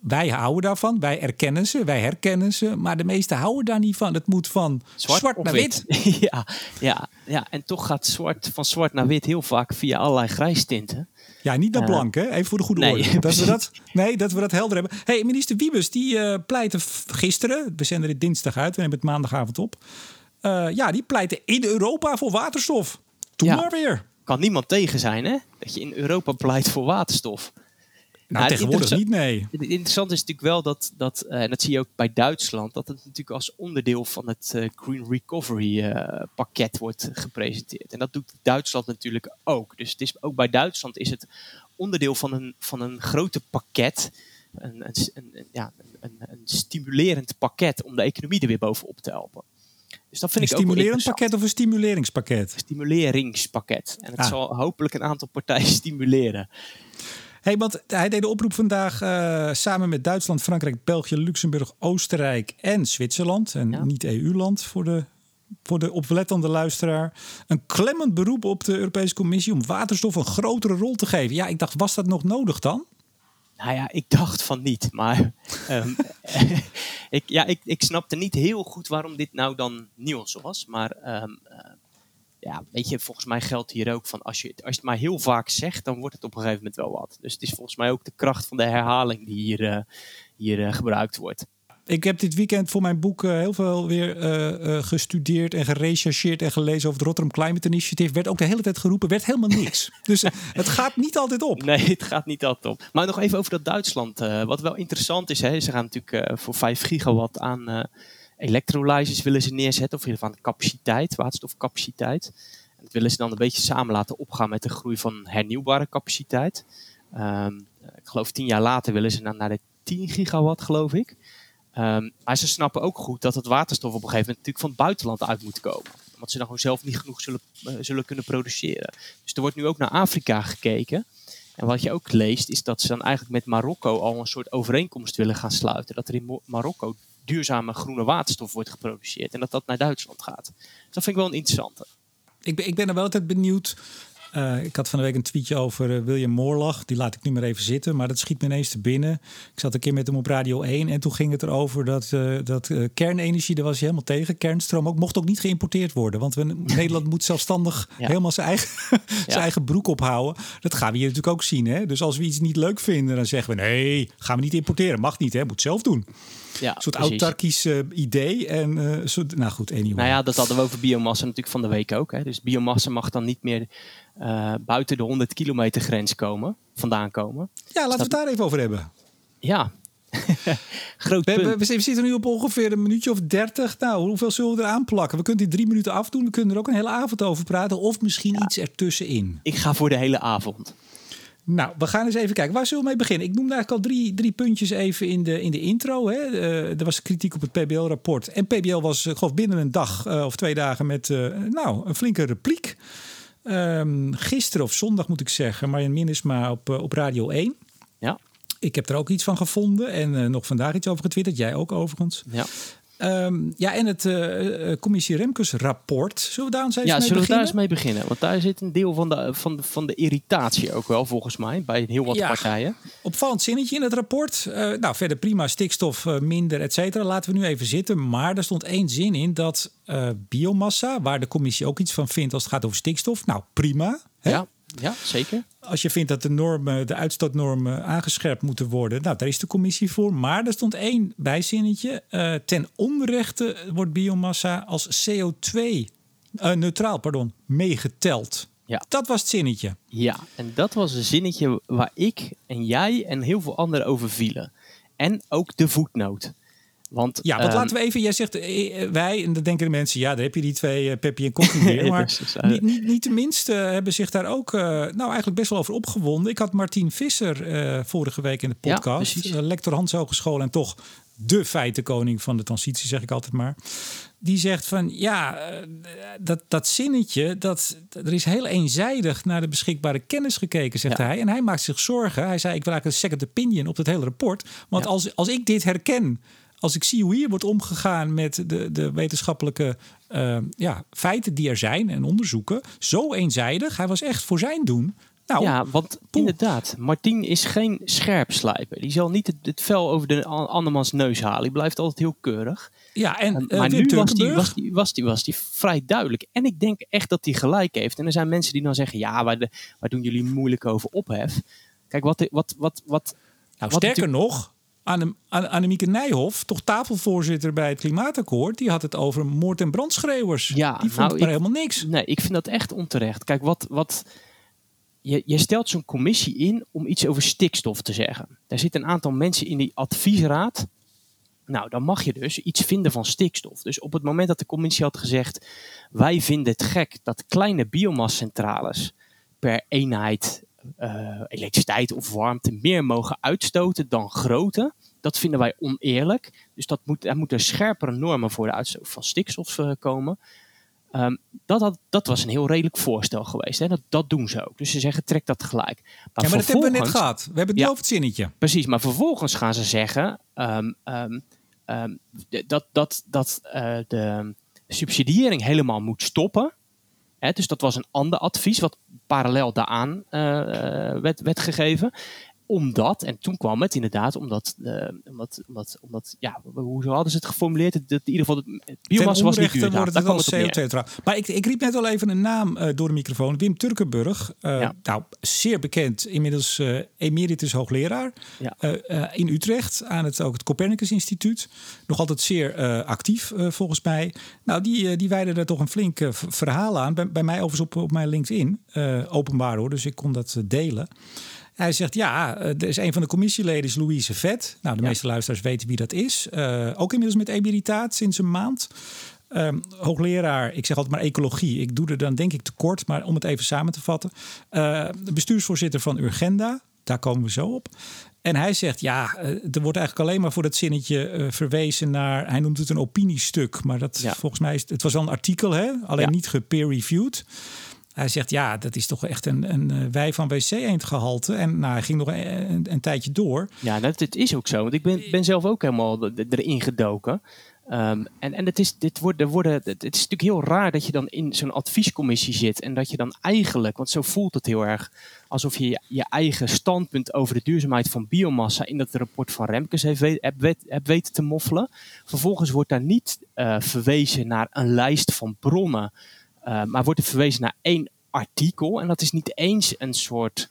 Wij houden daarvan, wij erkennen ze, wij herkennen ze. Maar de meesten houden daar niet van. Het moet van zwart, naar wit. (laughs) ja, ja, ja, en toch gaat zwart van zwart naar wit heel vaak via allerlei grijstinten. Ja, niet naar Eh, blank, hè? Even voor de goede nee, orde. (laughs) Dat we dat, nee, dat we dat helder hebben. hey, minister Wiebes, die eh pleitte gisteren, we zenden dit dinsdag uit, we nemen het maandagavond op. Eh, ja, die pleitte in Europa voor waterstof. Doe Ja. maar weer. Kan niemand tegen zijn, hè? Dat je in Europa pleit voor waterstof. Nou, tegenwoordig niet, nee. Het interessante is natuurlijk wel dat, dat eh, en dat zie je ook bij Duitsland, dat het natuurlijk als onderdeel van het eh, Green Recovery eh, pakket wordt gepresenteerd. En dat doet Duitsland natuurlijk ook. Dus het is, ook bij Duitsland is het onderdeel van een, van een grote pakket, een, een, ja, een, een, stimulerend pakket om de economie er weer bovenop te helpen. Dus dat vind Een ik ook wel stimulerend pakket of een stimuleringspakket? stimuleringspakket. En het Ah. zal hopelijk een aantal partijen (laughs) stimuleren. Hey, want hij deed de oproep vandaag eh, samen met Duitsland, Frankrijk, België, Luxemburg, Oostenrijk en Zwitserland. En Ja. niet EU-land voor de, voor de oplettende luisteraar. Een klemmend beroep op de Europese Commissie om waterstof een grotere rol te geven. Ja, ik dacht, was dat nog nodig dan? Nou ja, ik dacht van niet. Maar ehm, (laughs) ik, ja, ik, ik snapte niet heel goed waarom dit nou dan nieuws was. Maar ehm, eh, ja, weet je, volgens mij geldt hier ook van als je, als je het maar heel vaak zegt, dan wordt het op een gegeven moment wel wat. Dus het is volgens mij ook de kracht van de herhaling die hier, uh, hier uh, gebruikt wordt. Ik heb dit weekend voor mijn boek uh, heel veel weer gestudeerd en gerechercheerd en gelezen over het Rotterdam Climate Initiative. Werd ook de hele tijd geroepen, werd helemaal niks. (laughs) dus het gaat niet altijd op. Nee, het gaat niet altijd op. Maar nog even over dat Duitsland. wat wel interessant is, hè, ze gaan natuurlijk voor 5 gigawatt aan electrolyzers willen ze neerzetten, of in ieder geval capaciteit, waterstofcapaciteit. En dat willen ze dan een beetje samen laten opgaan met de groei van hernieuwbare capaciteit. Um, ik geloof tien jaar later willen ze dan naar de 10 gigawatt, geloof ik. Um, maar ze snappen ook goed dat het waterstof op een gegeven moment natuurlijk van het buitenland uit moet komen. Omdat ze dan gewoon zelf niet genoeg zullen, uh, zullen kunnen produceren. Dus er wordt nu ook naar Afrika gekeken. En wat je ook leest, is dat ze dan eigenlijk met Marokko al een soort overeenkomst willen gaan sluiten. Dat er in Marokko duurzame groene waterstof wordt geproduceerd. En dat dat naar Duitsland gaat. Dus dat vind ik wel een interessante. Ik ben, ik ben er wel altijd benieuwd. Uh, ik had van de week een tweetje over uh, William Moorlach. Die laat ik nu maar even zitten. Maar dat schiet me ineens te binnen. Ik zat een keer met hem op Radio 1. En toen ging het erover dat, uh, dat kernenergie, daar was hij helemaal tegen. Kernstroom ook, mocht ook niet geïmporteerd worden. Want we, (laughs) Nederland moet zelfstandig ja. helemaal zijn eigen, (laughs) ja. zijn eigen broek ophouden. Dat gaan we hier natuurlijk ook zien. Hè? Dus als we iets niet leuk vinden, dan zeggen we nee, gaan we niet importeren. Mag niet, hè? moet zelf doen. Ja, een soort autarkisch uh, idee. En, uh, soort, nou goed, anyway. Nou ja, dat hadden we over biomassa natuurlijk van de week ook. Hè. Dus biomassa mag dan niet meer uh, buiten de 100 kilometer grens komen, vandaan komen. Ja, laten we het daar even over hebben. Ja. (laughs) Groot we, we, we, zitten nu op ongeveer een minuutje of dertig. Nou, hoeveel zullen we eraan plakken? We kunnen die drie minuten afdoen. We kunnen er ook een hele avond over praten. Of misschien ja. iets ertussenin. Ik ga voor de hele avond. Nou, we gaan eens even kijken. Waar zullen we mee beginnen? Ik noemde eigenlijk al drie, drie puntjes even in de, in de intro. Hè. Uh, er was kritiek op het PBL-rapport. En PBL was, ik geloof, binnen een dag uh, of twee dagen met uh, nou, een flinke repliek. Um, gisteren of zondag moet ik zeggen, Marjan Minnesma op, op Radio 1. Ja. Ik heb er ook iets van gevonden en nog vandaag iets over getwitterd. Jij ook overigens. Ja. Um, ja, en het uh, commissie Remkes rapport. Zullen we daar eens even ja, mee zullen beginnen? we daar eens mee beginnen? Want daar zit een deel van de, van de, van de irritatie ook wel, volgens mij, bij heel wat ja, partijen. Opvallend zinnetje in het rapport. Uh, nou, verder prima, stikstof uh, minder, et cetera. Laten we nu even zitten. Maar er stond één zin in dat biomassa, waar de commissie ook iets van vindt als het gaat over stikstof. Nou, prima. Hè? Ja. Ja, zeker. Als je vindt dat de normen, de uitstootnormen aangescherpt moeten worden, nou, daar is de commissie voor. Maar er stond één bijzinnetje. Uh, ten onrechte wordt biomassa als CO2-neutraal uh, pardon, meegeteld. Ja. Dat was het zinnetje. Ja, en dat was een zinnetje waar ik en jij en heel veel anderen over vielen. En ook de voetnoot. Want, ja, want um, laten we even, jij zegt wij, en dan denken de mensen, ja, daar heb je die twee uh, Peppy en Koffie (laughs) weer. Maar niet, niet, niet de minste hebben zich daar ook, uh, nou eigenlijk best wel over opgewonden. Ik had Martien Visser uh, vorige week in de podcast, ja, lector Hans Hogeschool en toch de feitenkoning van de transitie, zeg ik altijd maar. Die zegt van ja, dat, dat zinnetje, dat, er is heel eenzijdig naar de beschikbare kennis gekeken, zegt ja. hij. En hij maakt zich zorgen. Hij zei: Ik wil eigenlijk een second opinion op het hele rapport. Want ja. als, als ik dit herken als ik zie hoe hier wordt omgegaan met de, de wetenschappelijke uh, ja, feiten die er zijn en onderzoeken, zo eenzijdig. Hij was echt voor zijn doen. Nou, ja, want poeh. inderdaad, Martien is geen scherpslijper. Die zal niet het, het vel over de andermans neus halen. Die blijft altijd heel keurig. Ja, en, maar nu was die, was, die, was, die, was die vrij duidelijk. En ik denk echt dat hij gelijk heeft. En er zijn mensen die dan zeggen: ja, waar, de, waar doen jullie moeilijk over ophef? Kijk, wat. wat, wat, wat nou, sterker nog, Annemieke Nijhoff, toch tafelvoorzitter bij het Klimaatakkoord, die had het over moord- en brandschreeuwers. Ja, die vond nou, maar ik, helemaal niks. Nee, ik vind dat echt onterecht. Kijk, wat, wat, je, je stelt zo'n commissie in om iets over stikstof te zeggen. Daar zitten een aantal mensen in die adviesraad. Nou, dan mag je dus iets vinden van stikstof. Dus op het moment dat de commissie had gezegd: wij vinden het gek dat kleine biomascentrales per eenheid uh, elektriciteit of warmte meer mogen uitstoten dan grote. Dat vinden wij oneerlijk. Dus dat moet, er moeten scherpere normen voor de uitstoot van stikstof uh, komen. Um, dat, had, dat was een heel redelijk voorstel geweest. Hè? Dat, dat doen ze ook. Dus ze zeggen, trek dat gelijk. Maar, ja, maar dat hebben we net gehad. We hebben het ja, over het zinnetje. Precies, maar vervolgens gaan ze zeggen... Um, um, dat, dat, dat uh, de subsidiëring helemaal moet stoppen. Hè? Dus dat was een ander advies... wat parallel daaraan uh, werd, werd gegeven. Omdat, en toen kwam het inderdaad omdat, uh, omdat, omdat, omdat ja, hoe hadden ze het geformuleerd? Dat in ieder geval, het biomassa was niet duurzaam. wordt het wel CO2 Maar ik, ik riep net al even een naam uh, door de microfoon. Wim Turkenburg, uh, ja. nou, zeer bekend, inmiddels emeritus hoogleraar ja. in Utrecht aan het, ook het Copernicus Instituut. Nog altijd zeer actief volgens mij. Nou, die, die wijden daar toch een flink verhaal aan. Bij, bij mij overigens op, op mijn LinkedIn, openbaar hoor, dus ik kon dat delen. Hij zegt, ja, eh, er is een van de commissieleden is Louise Vet. Nou, de meeste luisteraars weten wie dat is. Uh, ook inmiddels met emeritaat sinds een maand. Um, hoogleraar, ik zeg altijd maar ecologie. Ik doe er dan denk ik tekort, maar om het even samen te vatten. Uh, bestuursvoorzitter van Urgenda, daar komen we zo op. En hij zegt, ja, er wordt eigenlijk alleen maar voor dat zinnetje uh, verwezen naar... hij noemt het een opiniestuk, maar dat ja. volgens mij is... het was wel een artikel, hè? alleen ja. niet gepeer-reviewed. Hij zegt, ja, dat is toch echt een, een eh, wij van WC eend gehalte. En nou, hij ging nog een, een, een tijdje door. Ja, dat, dat, is ook zo. Want ik ben, ben zelf ook helemaal erin gedoken. Um, en en het, is, dit wordt, er worden, het is natuurlijk heel raar dat je dan in zo'n adviescommissie zit. En dat je dan eigenlijk, want zo voelt het heel erg, alsof je je eigen standpunt over de duurzaamheid van biomassa in dat rapport van Remkes heeft, hebt, hebt weten te moffelen. Vervolgens wordt daar niet uh, verwezen naar een lijst van bronnen maar wordt er verwezen naar één artikel. En dat is niet eens een soort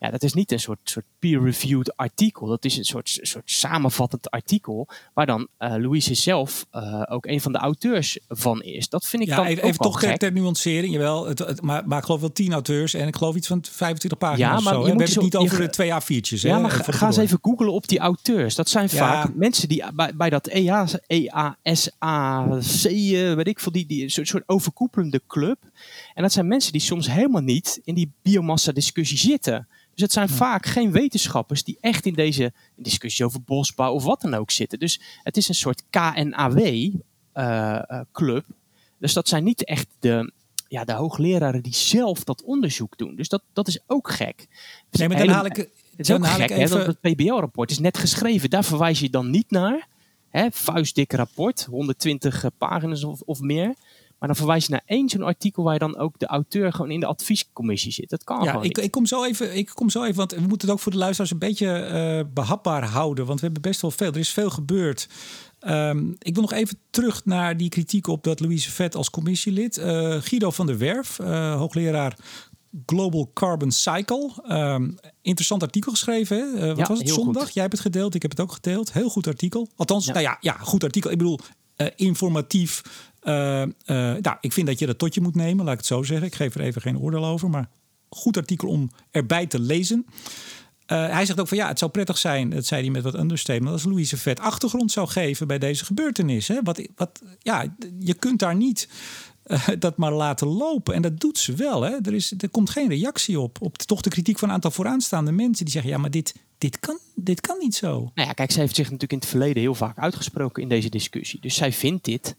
ja, dat is niet een soort, soort peer-reviewed artikel. Dat is een soort, soort samenvattend artikel. Waar dan uh, Louise zelf uh, ook een van de auteurs van is. Dat vind ik ja, dan even, ook even toch gek. ter nuancering. Jawel, het, het, maar, maar ik geloof wel tien auteurs. En ik geloof iets van 25 pagina's. Ja, maar of zo, je hè? moet We zo- hebben het niet over de twee A4'tjes. Ja, hè, maar ga, eens even googlen op die auteurs. Dat zijn Ja. vaak mensen die bij, bij dat E EA, EASAC, eh, weet ik veel, die, die soort, soort overkoepelende club. En dat zijn mensen die soms helemaal niet in die biomassa-discussie zitten. Dus het zijn vaak geen wetenschappers die echt in deze discussie over bosbouw of wat dan ook zitten. Dus het is een soort KNAW-club. eh, dus dat zijn niet echt de, ja, de hoogleraren die zelf dat onderzoek doen. Dus dat, dat is ook gek. Nee, maar dan haal ik, het is dan ook haal gek, ik hè, even... want het PBL-rapport is net geschreven. Daar verwijs je dan niet naar. Hè, vuistdik rapport, 120 eh, pagina's of, of meer. Maar dan verwijs je naar één zo'n artikel waar je dan ook de auteur gewoon in de adviescommissie zit. Dat kan Ja, gewoon ik, niet. ik, kom zo even, ik kom zo even, want we moeten het ook voor de luisteraars een beetje eh, behapbaar houden. Want we hebben best wel veel, er is veel gebeurd. Ehm, ik wil nog even terug naar die kritiek op dat Louise Vet als commissielid. Eh, Guido van der Werf, eh, hoogleraar Global Carbon Cycle. Ehm, interessant artikel geschreven. Hè? Wat Ja, was het? Zondag? goed. Jij hebt het gedeeld, ik heb het ook gedeeld. Heel goed artikel. Althans, Ja. nou ja, ja, goed artikel. Ik bedoel, informatief. Eh, eh, nou, ik vind dat je dat tot je moet nemen, laat ik het zo zeggen. Ik geef er even geen oordeel over, maar goed artikel om erbij te lezen. Eh, hij zegt ook van ja, het zou prettig zijn, dat zei hij met wat understatement, als Louise Vet achtergrond zou geven bij deze gebeurtenis. Hè? Wat, wat, ja, je kunt daar niet (laughs) dat maar laten lopen. En dat doet ze wel. Hè? Er, is, er komt geen reactie op. Op toch de kritiek van een aantal vooraanstaande mensen die zeggen: ja, maar dit, dit, kan, dit kan niet zo. Nou ja, kijk, zij heeft zich natuurlijk in het verleden heel vaak uitgesproken in deze discussie. Dus zij vindt dit.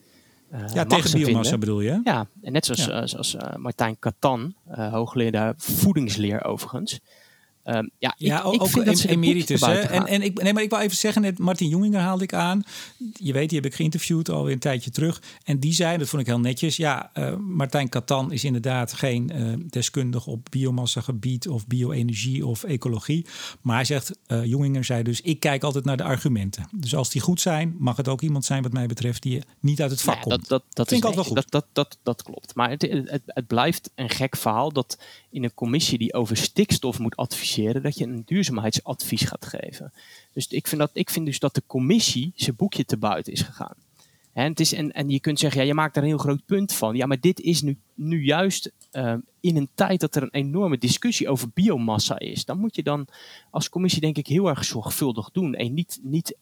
Eh, Ja, tegen biomassa vinden. bedoel je? Ja, en net zoals, Ja. eh, zoals eh, Martijn Katan, hoogleraar voedingsleer overigens. Ehm, ja, ik, Ja, ik ook vind dat ze emeritus. Hè? En, en ik, nee, maar ik wil even zeggen, net Martin Jonginger haalde ik aan. Je weet, die heb ik geïnterviewd alweer een tijdje terug. En die zei, dat vond ik heel netjes. Ja, eh, Martijn Katan is inderdaad geen eh deskundige op biomassagebied of bio-energie of ecologie. Maar hij zegt, eh Jonginger zei dus, ik kijk altijd naar de argumenten. Dus als die goed zijn, mag het ook iemand zijn wat mij betreft die niet uit het vak ja, komt. dat, dat, dat, Vind is ik altijd wel Dat, dat, dat, dat klopt. Maar het, het, het blijft een gek verhaal dat in een commissie die over stikstof moet adviseren, dat je een duurzaamheidsadvies gaat geven. Dus ik vind, dat, ik vind dus dat de commissie zijn boekje te buiten is gegaan. En, het is, en, en je kunt zeggen, ja, je maakt daar een heel groot punt van. Ja, maar dit is nu, nu juist eh, in een tijd dat er een enorme discussie over biomassa is. Dan moet je dan als commissie denk ik heel erg zorgvuldig doen. En niet, niet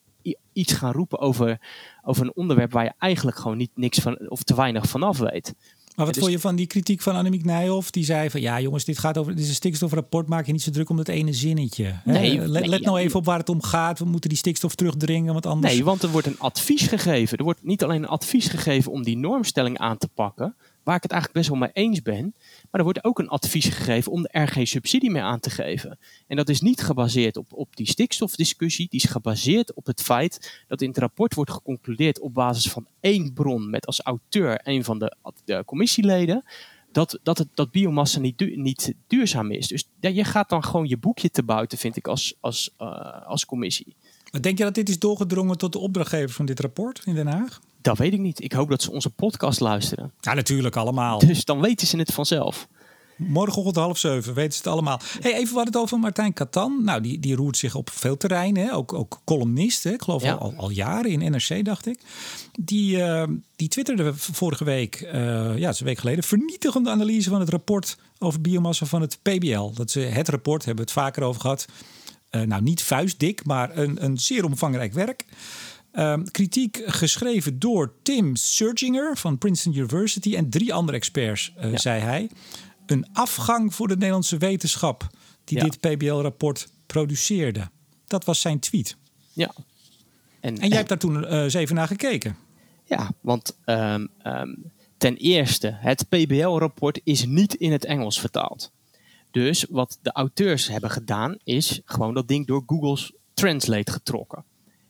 iets gaan roepen over, over een onderwerp waar je eigenlijk gewoon niet niks van of te weinig vanaf weet. Maar wat dus- vond je van die kritiek van Annemiek Nijhoff? Die zei van ja jongens, dit gaat over dit is een stikstofrapport. Maak je niet zo druk om dat ene zinnetje. Nee, let, nee, let nou even op waar het om gaat. We moeten die stikstof terugdringen, want anders. Nee, want er wordt een advies gegeven. Er wordt niet alleen een advies gegeven om die normstelling aan te pakken, waar ik het eigenlijk best wel mee eens ben. Maar er wordt ook een advies gegeven om er geen subsidie meer aan te geven. En dat is niet gebaseerd op, op die stikstofdiscussie. Die is gebaseerd op het feit dat in het rapport wordt geconcludeerd op basis van één bron met als auteur een van de, de commissieleden. dat, dat, het, dat biomassa niet, du- niet duurzaam is. Dus je gaat dan gewoon je boekje te buiten, vind ik, als, als, eh, als commissie. Maar denk je dat dit is doorgedrongen tot de opdrachtgever van dit rapport in Den Haag? Dat weet ik niet. Ik hoop dat ze onze podcast luisteren. Ja, natuurlijk allemaal. Dus dan weten ze het vanzelf. Morgenochtend half zeven, weten ze het allemaal. Hey, even wat het over Martijn Katan. Nou, die, die roert zich op veel terreinen. Ook, ook columnist, hè? ik geloof Ja. al, al jaren in NRC, dacht ik. Die, eh, die twitterde vorige week, eh, ja, het is een week geleden... vernietigende analyse van het rapport over biomassa van het PBL. Dat ze het rapport, hebben we het vaker over gehad. Eh, nou, niet vuistdik, maar een, een zeer omvangrijk werk. Ehm, kritiek geschreven door Tim Surginger van Princeton University en drie andere experts, eh, zei hij. Een afgang voor de Nederlandse wetenschap die Ja. dit PBL-rapport produceerde. Dat was zijn tweet. Ja. En jij hebt daar toen eh, eens even naar gekeken. Ja, want ehm, ehm, ten eerste, het PBL-rapport is niet in het Engels vertaald. Dus wat de auteurs hebben gedaan, is gewoon dat ding door Google's Translate getrokken.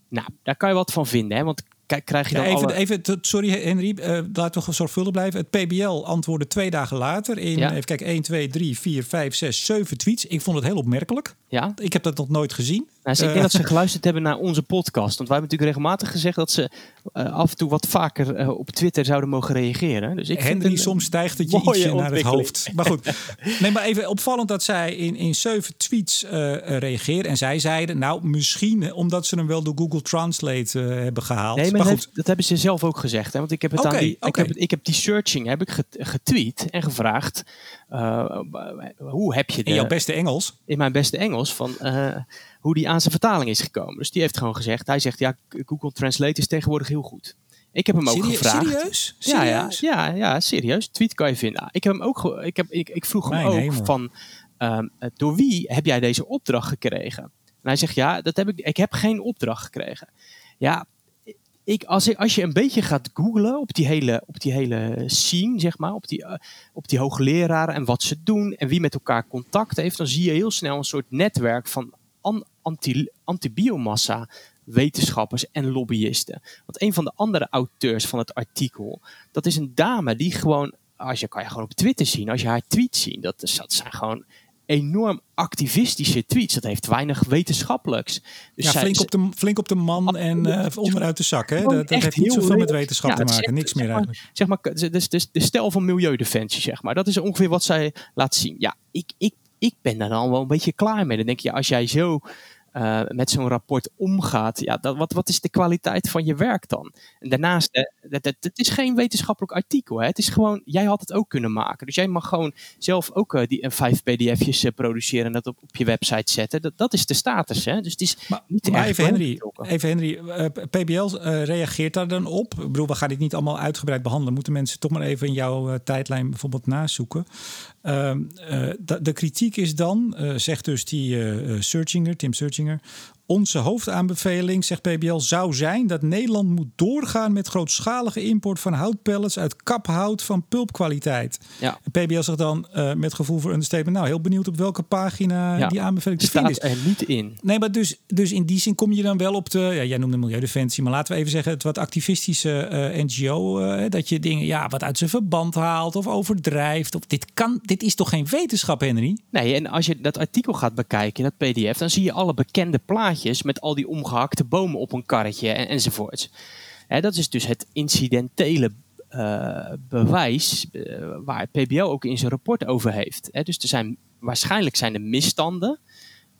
Nou, daar kan je wat van vinden, hè? want kijk, krijg je Ja, dan even, alle... even, t- sorry Henry, eh laten we zorgvuldig blijven. Het PBL antwoordde twee dagen later in, Ja. even kijken, 1, 2, 3, 4, 5, 6, 7 tweets. Ik vond het heel opmerkelijk. Ja? Ik heb dat nog nooit gezien. Nou, dus ik denk dat ze geluisterd hebben naar onze podcast. Want wij hebben natuurlijk regelmatig gezegd dat ze eh, af en toe wat vaker eh, op Twitter zouden mogen reageren. Dus ik vind Henry, een- soms stijgt het je ietsje naar het hoofd. Maar goed, (laughs) nee, maar even opvallend dat zij in, in zeven tweets reageerden. En zij zeiden, nou misschien omdat ze hem wel door Google Translate hebben gehaald. Nee, maar, goed, heeft- dat hebben ze zelf ook gezegd. Hè? Want ik heb het aan die, ik, heb, ik heb die searching heb ik get- getweet en gevraagd. Eh, hoe heb je de, in jouw beste Engels. in mijn beste Engels van eh, hoe die aan zijn vertaling is gekomen. Dus die heeft gewoon gezegd. Hij zegt ja, Google Translate is tegenwoordig heel goed. Ik heb hem ook Serie- gevraagd. Serieus? Ja, ja, Serieus? ja, ja, serieus. Tweet kan je vinden. Ik, heb hem ook ik, heb, ik, ik vroeg hem ook hemel. van ehm, eh, door wie heb jij deze opdracht gekregen? En hij zegt ja, dat heb ik, ik heb geen opdracht gekregen. Ja, ik, als, als je een beetje gaat googlen op die hele, op die hele scene, zeg maar, op die, eh, op die hoogleraren en wat ze doen en wie met elkaar contact heeft, dan zie je heel snel een soort netwerk van an- anti, antibiomassa wetenschappers en lobbyisten. Want een van de andere auteurs van het artikel, dat is een dame die gewoon, als je kan je gewoon op Twitter zien, als je haar tweets ziet, dat, dat zijn gewoon enorm activistische tweets. Dat heeft weinig wetenschappelijks. Dus Ja, zij- flink op, de, flink op de man en eh, onderuit de zak. Hè? Dat, heeft niet zoveel met wetenschap Ja, te maken. echt, Niks meer zeg eigenlijk. Zeg maar, dus, dus de stijl van milieudefensie, zeg maar. Dat is ongeveer wat zij laat zien. Ja, ik, ik, ik ben daar dan wel een beetje klaar mee. Dan denk je, als jij zo eh, met zo'n rapport omgaat, ja, dat, wat, wat is de kwaliteit van je werk dan? En daarnaast, eh, het, is geen wetenschappelijk artikel. Hè. Het is gewoon, jij had het ook kunnen maken. Dus jij mag gewoon zelf ook eh, die, een vijf pdf'jes produceren en dat op, op je website zetten. Dat, dat is de status. Hè. Dus het is Maar, niet maar even Henry, even Henry PBL reageert daar dan op? Ik bedoel, we gaan dit niet allemaal uitgebreid behandelen. Moeten mensen toch maar even in jouw tijdlijn bijvoorbeeld nazoeken. Eh, de, kritiek is dan, eh, zegt dus die eh, Searchinger, Tim Searchinger... Onze hoofdaanbeveling, zegt PBL, zou zijn dat Nederland moet doorgaan met grootschalige import van houtpellets uit kaphout van pulpkwaliteit. Ja. En PBL zegt dan eh, met gevoel voor understatement, nou heel benieuwd op welke pagina Ja. die aanbeveling te vinden staat is. er niet in. Nee, maar dus, dus in die zin kom je dan wel op de. Ja, jij noemde Milieudefensie, maar laten we even zeggen het wat activistische eh, NGO. eh, dat je dingen ja, wat uit zijn verband haalt of overdrijft. Of, dit, kan, dit is toch geen wetenschap, Henry? Nee, en als je dat artikel gaat bekijken, dat PDF, dan zie je alle bekende plaatjes met al die omgehakte bomen op een karretje en, enzovoorts. Hè, dat is dus het incidentele eh, bewijs eh, waar het PBL ook in zijn rapport over heeft. Hè, dus er zijn, waarschijnlijk zijn er misstanden.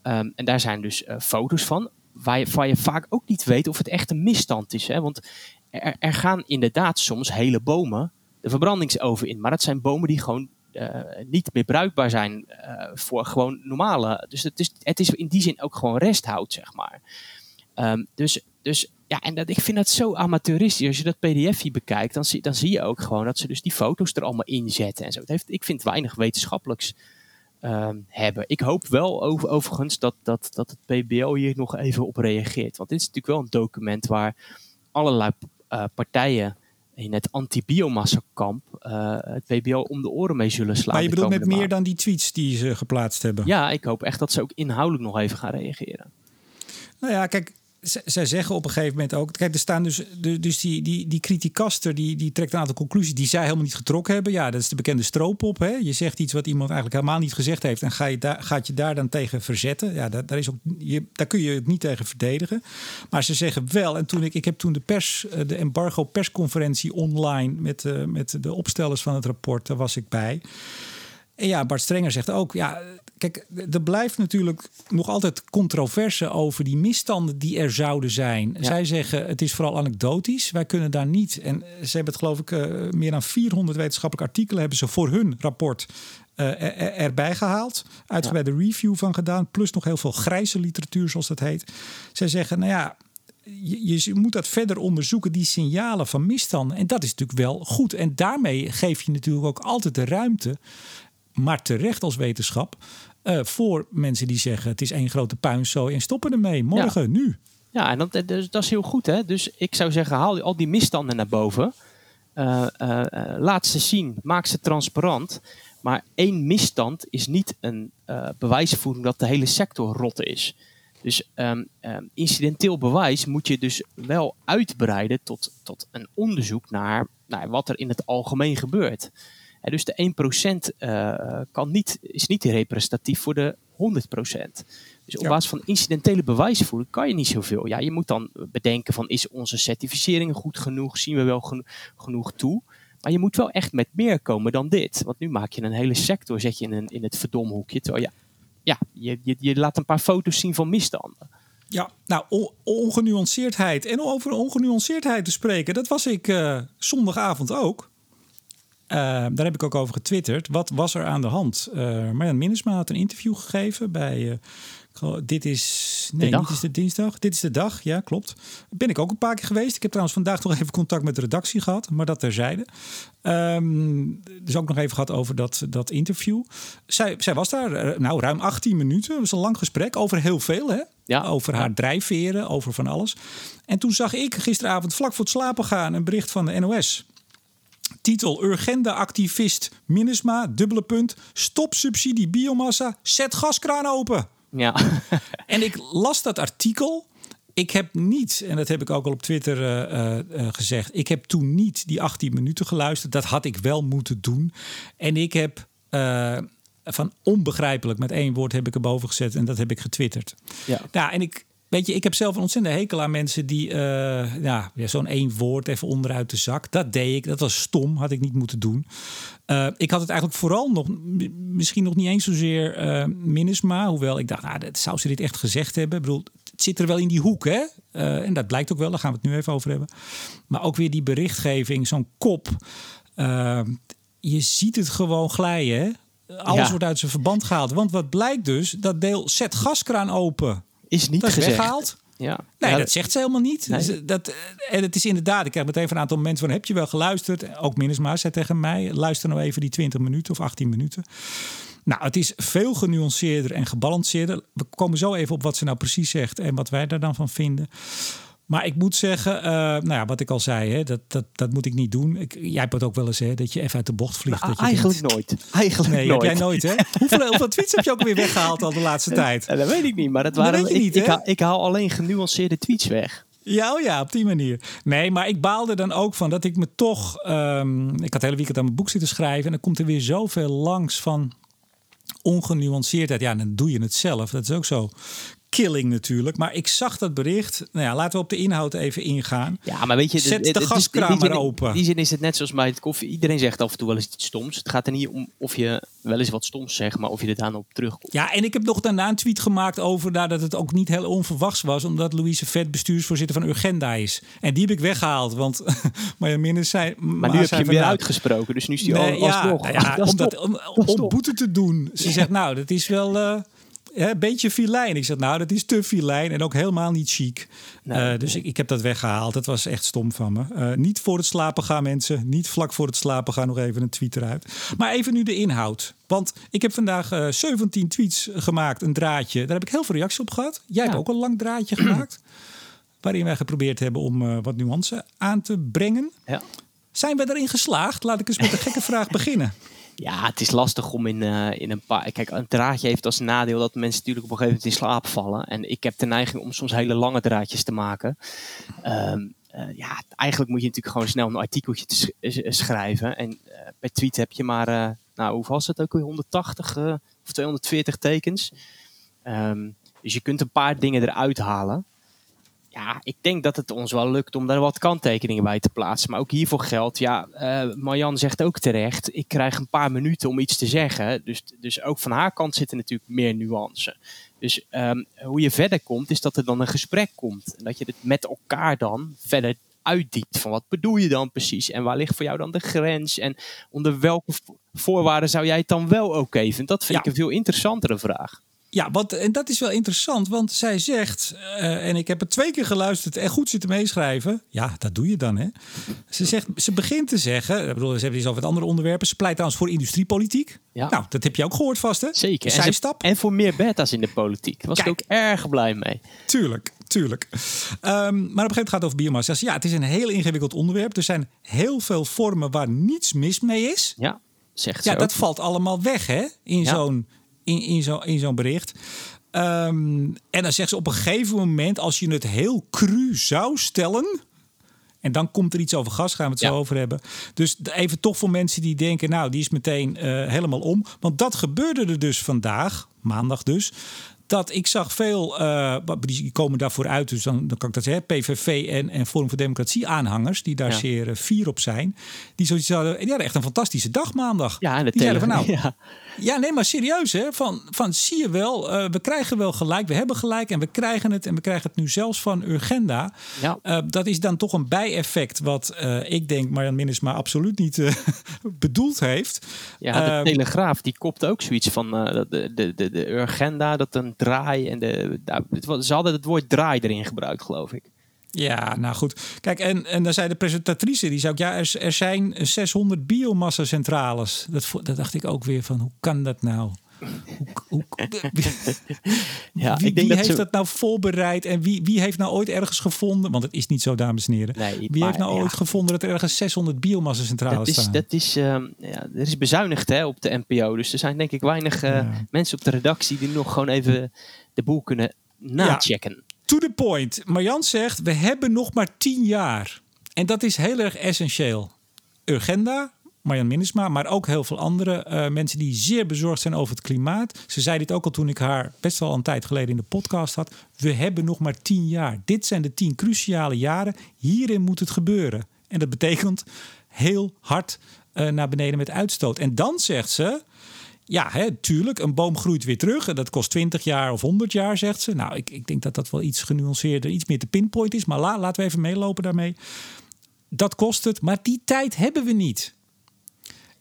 ehm, en daar zijn dus eh, foto's van. Waar je, je vaak ook niet weet of het echt een misstand is. Hè? Want er, er gaan inderdaad soms hele bomen de verbrandingsoven in. Maar dat zijn bomen die gewoon eh, niet meer bruikbaar zijn eh, voor gewoon normale. Dus het is, het is in die zin ook gewoon resthout, zeg maar. Ehm, dus, dus ja, en dat, ik vind dat zo amateuristisch. Als je dat PDF bekijkt, dan zie, dan zie je ook gewoon dat ze dus die foto's er allemaal in zetten en zo. Het heeft, ik vind weinig wetenschappelijks ehm, hebben. Ik hoop wel over, overigens dat, dat, dat het PBL hier nog even op reageert. Want dit is natuurlijk wel een document waar allerlei eh, partijen in het anti-biomassa-kamp eh, het PBL om de oren mee zullen slaan. maar je bedoelt met meer dan die tweets die ze geplaatst hebben. Ja, ik hoop echt dat ze ook inhoudelijk nog even gaan reageren. Nou ja, kijk, zij zeggen op een gegeven moment ook. Kijk, er staan dus. Dus die, die, die criticaster die, die trekt een aantal conclusies die zij helemaal niet getrokken hebben. Ja, dat is de bekende stroopop. Hè? Je zegt iets wat iemand eigenlijk helemaal niet gezegd heeft. En ga je daar, gaat je daar dan tegen verzetten. Ja, daar, daar, is ook, je, daar kun je het niet tegen verdedigen. Maar ze zeggen wel. En toen ik, ik heb toen de pers, eh, de embargo persconferentie online met, uh, met de opstellers van het rapport, daar was ik bij. En ja, Bart Strenger zegt ook, ja, kijk, er blijft natuurlijk nog altijd controverse over die misstanden die er zouden zijn. Zij zeggen, het is vooral anekdotisch. Wij kunnen daar niet. En ze hebben het geloof ik uh, meer dan 400 wetenschappelijke artikelen hebben ze voor hun rapport uh, erbij gehaald. Uitgebreide ja. review van gedaan. Plus nog heel veel grijze literatuur, zoals dat heet. Zij zeggen, nou ja, je, je, moet dat verder onderzoeken, die signalen van misstanden. En dat is natuurlijk wel goed. En daarmee geef je natuurlijk ook altijd de ruimte maar terecht als wetenschap. Uh, voor mensen die zeggen het is één grote puinzooi en stoppen ermee. Morgen, nu. Ja, en dat, dus, dat is heel goed. Hè? Dus ik zou zeggen, haal al die misstanden naar boven. Uh, uh, laat ze zien, maak ze transparant. Maar één misstand is niet een bewijsvoering dat de hele sector rot is. Dus um, um, incidenteel bewijs moet je dus wel uitbreiden tot, tot een onderzoek naar, naar wat er in het algemeen gebeurt dus de 1% uh, kan niet, is niet representatief voor de 100%. Dus op basis van incidentele bewijsvoering kan je niet zoveel. Ja, je moet dan bedenken van is onze certificering goed genoeg? Zien we wel genoeg toe? Maar je moet wel echt met meer komen dan dit. Want nu maak je een hele sector, zet je in, een, in het verdomhoekje. Terwijl ja, ja je, je, je laat een paar foto's zien van misstanden. Ja, nou, ongenuanceerdheid. En over ongenuanceerdheid te spreken, dat was ik uh, zondagavond ook. Uh, daar heb ik ook over getwitterd. Wat was er aan de hand? Uh, Marjan Minnesma had een interview gegeven bij. Uh, dit is. Nee, niet is de dinsdag. Dit is de dag, ja, klopt. Ben ik ook een paar keer geweest. Ik heb trouwens vandaag nog even contact met de redactie gehad, maar dat terzijde. Um, dus ook nog even gehad over dat, dat interview. Zij, zij was daar, nou, ruim 18 minuten. Het was een lang gesprek over heel veel, hè? Ja, over haar drijfveren, over van alles. En toen zag ik gisteravond vlak voor het slapen gaan een bericht van de NOS. Titel Urgenda-activist Minnesma, dubbele punt. Stop subsidie biomassa, zet gaskraan open. Ja. (laughs) en ik las dat artikel. Ik heb niet, en dat heb ik ook al op Twitter uh, uh, gezegd, ik heb toen niet die 18 minuten geluisterd. Dat had ik wel moeten doen. En ik heb uh, van onbegrijpelijk met één woord heb ik erboven gezet en dat heb ik getwitterd. Ja. Nou, en ik, Weet je, ik heb zelf een ontzettende hekel aan mensen die uh, ja, zo'n één woord even onderuit de zak. Dat deed ik. Dat was stom. Had ik niet moeten doen. Uh, ik had het eigenlijk vooral nog, misschien nog niet eens zozeer uh, Minnesma. Hoewel ik dacht, nou, dat zou ze dit echt gezegd hebben. Ik bedoel, het zit er wel in die hoek, hè? en dat blijkt ook wel. Daar gaan we het nu even over hebben. Maar ook weer die berichtgeving, zo'n kop. je ziet het gewoon glijden, hè? Alles wordt uit zijn verband gehaald. Want wat blijkt dus, dat deel zet gaskraan open is niet dat gezegd. weggehaald. Ja. Nee, dat zegt ze helemaal niet. Nee. Dus, dat, eh, en het is inderdaad, ik heb meteen van een aantal mensen van, heb je wel geluisterd? Ook Minnesma zei tegen mij, luister nou even die 20 minuten of 18 minuten. Nou, het is veel genuanceerder en gebalanceerder. We komen zo even op wat ze nou precies zegt en wat wij daar dan van vinden. Maar ik moet zeggen, uh, nou ja, wat ik al zei, hè, dat, dat, dat moet ik niet doen. Ik, jij hebt het ook wel eens, hè, dat je even uit de bocht vliegt. Nou, dat je eigenlijk nooit. Eigenlijk nee, nooit. jij nooit, hè? (laughs) hoeveel, hoeveel tweets heb je ook weer weggehaald al de laatste tijd? Dat weet ik niet, maar dat waren. Dat ik, niet, ik, haal, ik haal alleen genuanceerde tweets weg. Ja, oh ja, op die manier. Nee, maar ik baalde dan ook van dat ik me toch. Um, ik had hele weekend aan mijn boek zitten schrijven. En dan komt er weer zoveel langs van ongenuanceerdheid. Ja, dan doe je het zelf. Dat is ook zo killing natuurlijk. Maar ik zag dat bericht. Nou ja, laten we op de inhoud even ingaan. Ja, maar weet je... Zet de, de maar open. In die zin is het net zoals bij het koffie. Iedereen zegt af en toe wel eens iets stoms. Het gaat er niet om of je wel eens wat stoms zegt, maar of je er dan op terugkomt. Ja, en ik heb nog daarna een tweet gemaakt over nou, dat het ook niet heel onverwachts was. Omdat Louise Vet bestuursvoorzitter van Urgenda is. En die heb ik weggehaald. Want (laughs) maar Minnes zei... Maar nu heb je hem weer uitgesproken. Dus nu is die nee, al ja, nou ja, (laughs) om, dat, om, om boete te doen. Ze zegt nou, dat is wel... Uh, een beetje filijn. Ik zeg, nou, dat is te filijn en ook helemaal niet chic. Uh, dus ik, ik heb dat weggehaald. Dat was echt stom van me. Uh, niet voor het slapen gaan, mensen. Niet vlak voor het slapen gaan nog even een tweet eruit. Maar even nu de inhoud. Want ik heb vandaag uh, eh, 17 tweets gemaakt, een draadje. Daar heb ik heel veel reacties op gehad. Jij ja. hebt ook een lang draadje (clears throat) gemaakt. waarin wij geprobeerd hebben om wat nuance aan te brengen. Ja. Zijn we erin geslaagd? Laat ik eens met een gekke vraag (laughs) beginnen. Ja, het is lastig om in, uh, in een paar. Kijk, een draadje heeft als nadeel dat mensen natuurlijk op een gegeven moment in slaap vallen. En ik heb de neiging om soms hele lange draadjes te maken. Um, uh, ja, eigenlijk moet je natuurlijk gewoon snel een artikeltje te schrijven. En per tweet heb je maar, nou, hoe was het ook weer? 180 of 240 tekens. Um, dus je kunt een paar dingen eruit halen ja, ik denk dat het ons wel lukt om daar wat kanttekeningen bij te plaatsen. Maar ook hiervoor geldt, ja, uh, Marjan zegt ook terecht, ik krijg een paar minuten om iets te zeggen. Dus, dus ook van haar kant zitten natuurlijk meer nuance. Dus um, hoe je verder komt, is dat er dan een gesprek komt. En dat je het met elkaar dan verder uitdiept. Van wat bedoel je dan precies? En waar ligt voor jou dan de grens? En onder welke voorwaarden zou jij het dan wel oké okay vinden? Dat vind ja. ik een veel interessantere vraag. Ja, wat, en dat is wel interessant, want zij zegt, uh, en ik heb het twee keer geluisterd en goed zitten meeschrijven. Ja, dat doe je dan, hè? Ze, zegt, ze begint te zeggen, ik bedoel, ze hebben iets over het andere onderwerpen. Ze pleit trouwens voor industriepolitiek. Ja. Nou, dat heb je ook gehoord vast, hè? Zeker. En, ze, en, voor meer beta's in de politiek. Daar was ik ook erg blij mee. Tuurlijk, tuurlijk. Um, maar op een gegeven moment gaat het over biomassa. Ja, het is een heel ingewikkeld onderwerp. Er zijn heel veel vormen waar niets mis mee is. Ja, zegt ze Ja, dat valt allemaal weg, hè? In ja. zo'n in, in zo'n in zo'n bericht. Um, en dan zegt ze op een gegeven moment, als je het heel cru zou stellen. En dan komt er iets over gas, gaan we het ja. zo over hebben. Dus even toch voor mensen die denken, nou, die is meteen uh, helemaal om. Want dat gebeurde er dus vandaag, maandag dus dat ik zag veel, uh, die komen daarvoor uit, dus dan, dan kan ik dat zeggen, PVV en, en Forum voor Democratie aanhangers, die daar ja. zeer uh, fier op zijn. Die zoiets hadden, die hadden echt een fantastische dag maandag. Ja, en de die zeiden van nou, ja. ja. nee, maar serieus hè, van, van zie je wel, uh, we krijgen wel gelijk, we hebben gelijk en we krijgen het en we krijgen het nu zelfs van Urgenda. Ja. dat is dan toch een bijeffect wat ik denk Marjan Minnesma absoluut niet (laughs) bedoeld heeft. Ja, de ehm, Telegraaf die kopt ook zoiets van de, de, de, de Urgenda, dat een draai. En de, nou, ze hadden het woord draai erin gebruikt, geloof ik. Ja, nou goed. Kijk, en, en dan zei de presentatrice, die zei ook, ja, er, er zijn 600 biomassa-centrales. Dat, dat dacht ik ook weer van, hoe kan dat nou? Hoe, hoe, ja, wie, ik denk wie dat heeft dat nou voorbereid en wie, wie heeft nou ooit ergens gevonden? Want het is niet zo, dames en heren. Nee, wie heeft nou ooit gevonden dat er ergens 600 biomassa-centrales dat is, staan? Dat is, uh, ja, er is bezuinigd hè, op de NPO. Dus er zijn denk ik weinig uh, ja. mensen op de redactie die nog gewoon even de boel kunnen nachecken. To the point. Marjan zegt, we hebben nog maar 10 jaar. En dat is heel erg essentieel. Urgenda, Marjan Minnesma, maar ook heel veel andere uh, mensen die zeer bezorgd zijn over het klimaat. Ze zei dit ook al toen ik haar best wel een tijd geleden in de podcast had. We hebben nog maar tien jaar. Dit zijn de tien cruciale jaren. Hierin moet het gebeuren. En dat betekent heel hard uh, naar beneden met uitstoot. En dan zegt ze. Ja, hè, tuurlijk, een boom groeit weer terug. En dat kost 20 jaar of 100 jaar, zegt ze. Nou, ik, ik denk dat dat wel iets genuanceerder, iets meer te pinpoint is. Maar la, laten we even meelopen daarmee. Dat kost het, maar die tijd hebben we niet.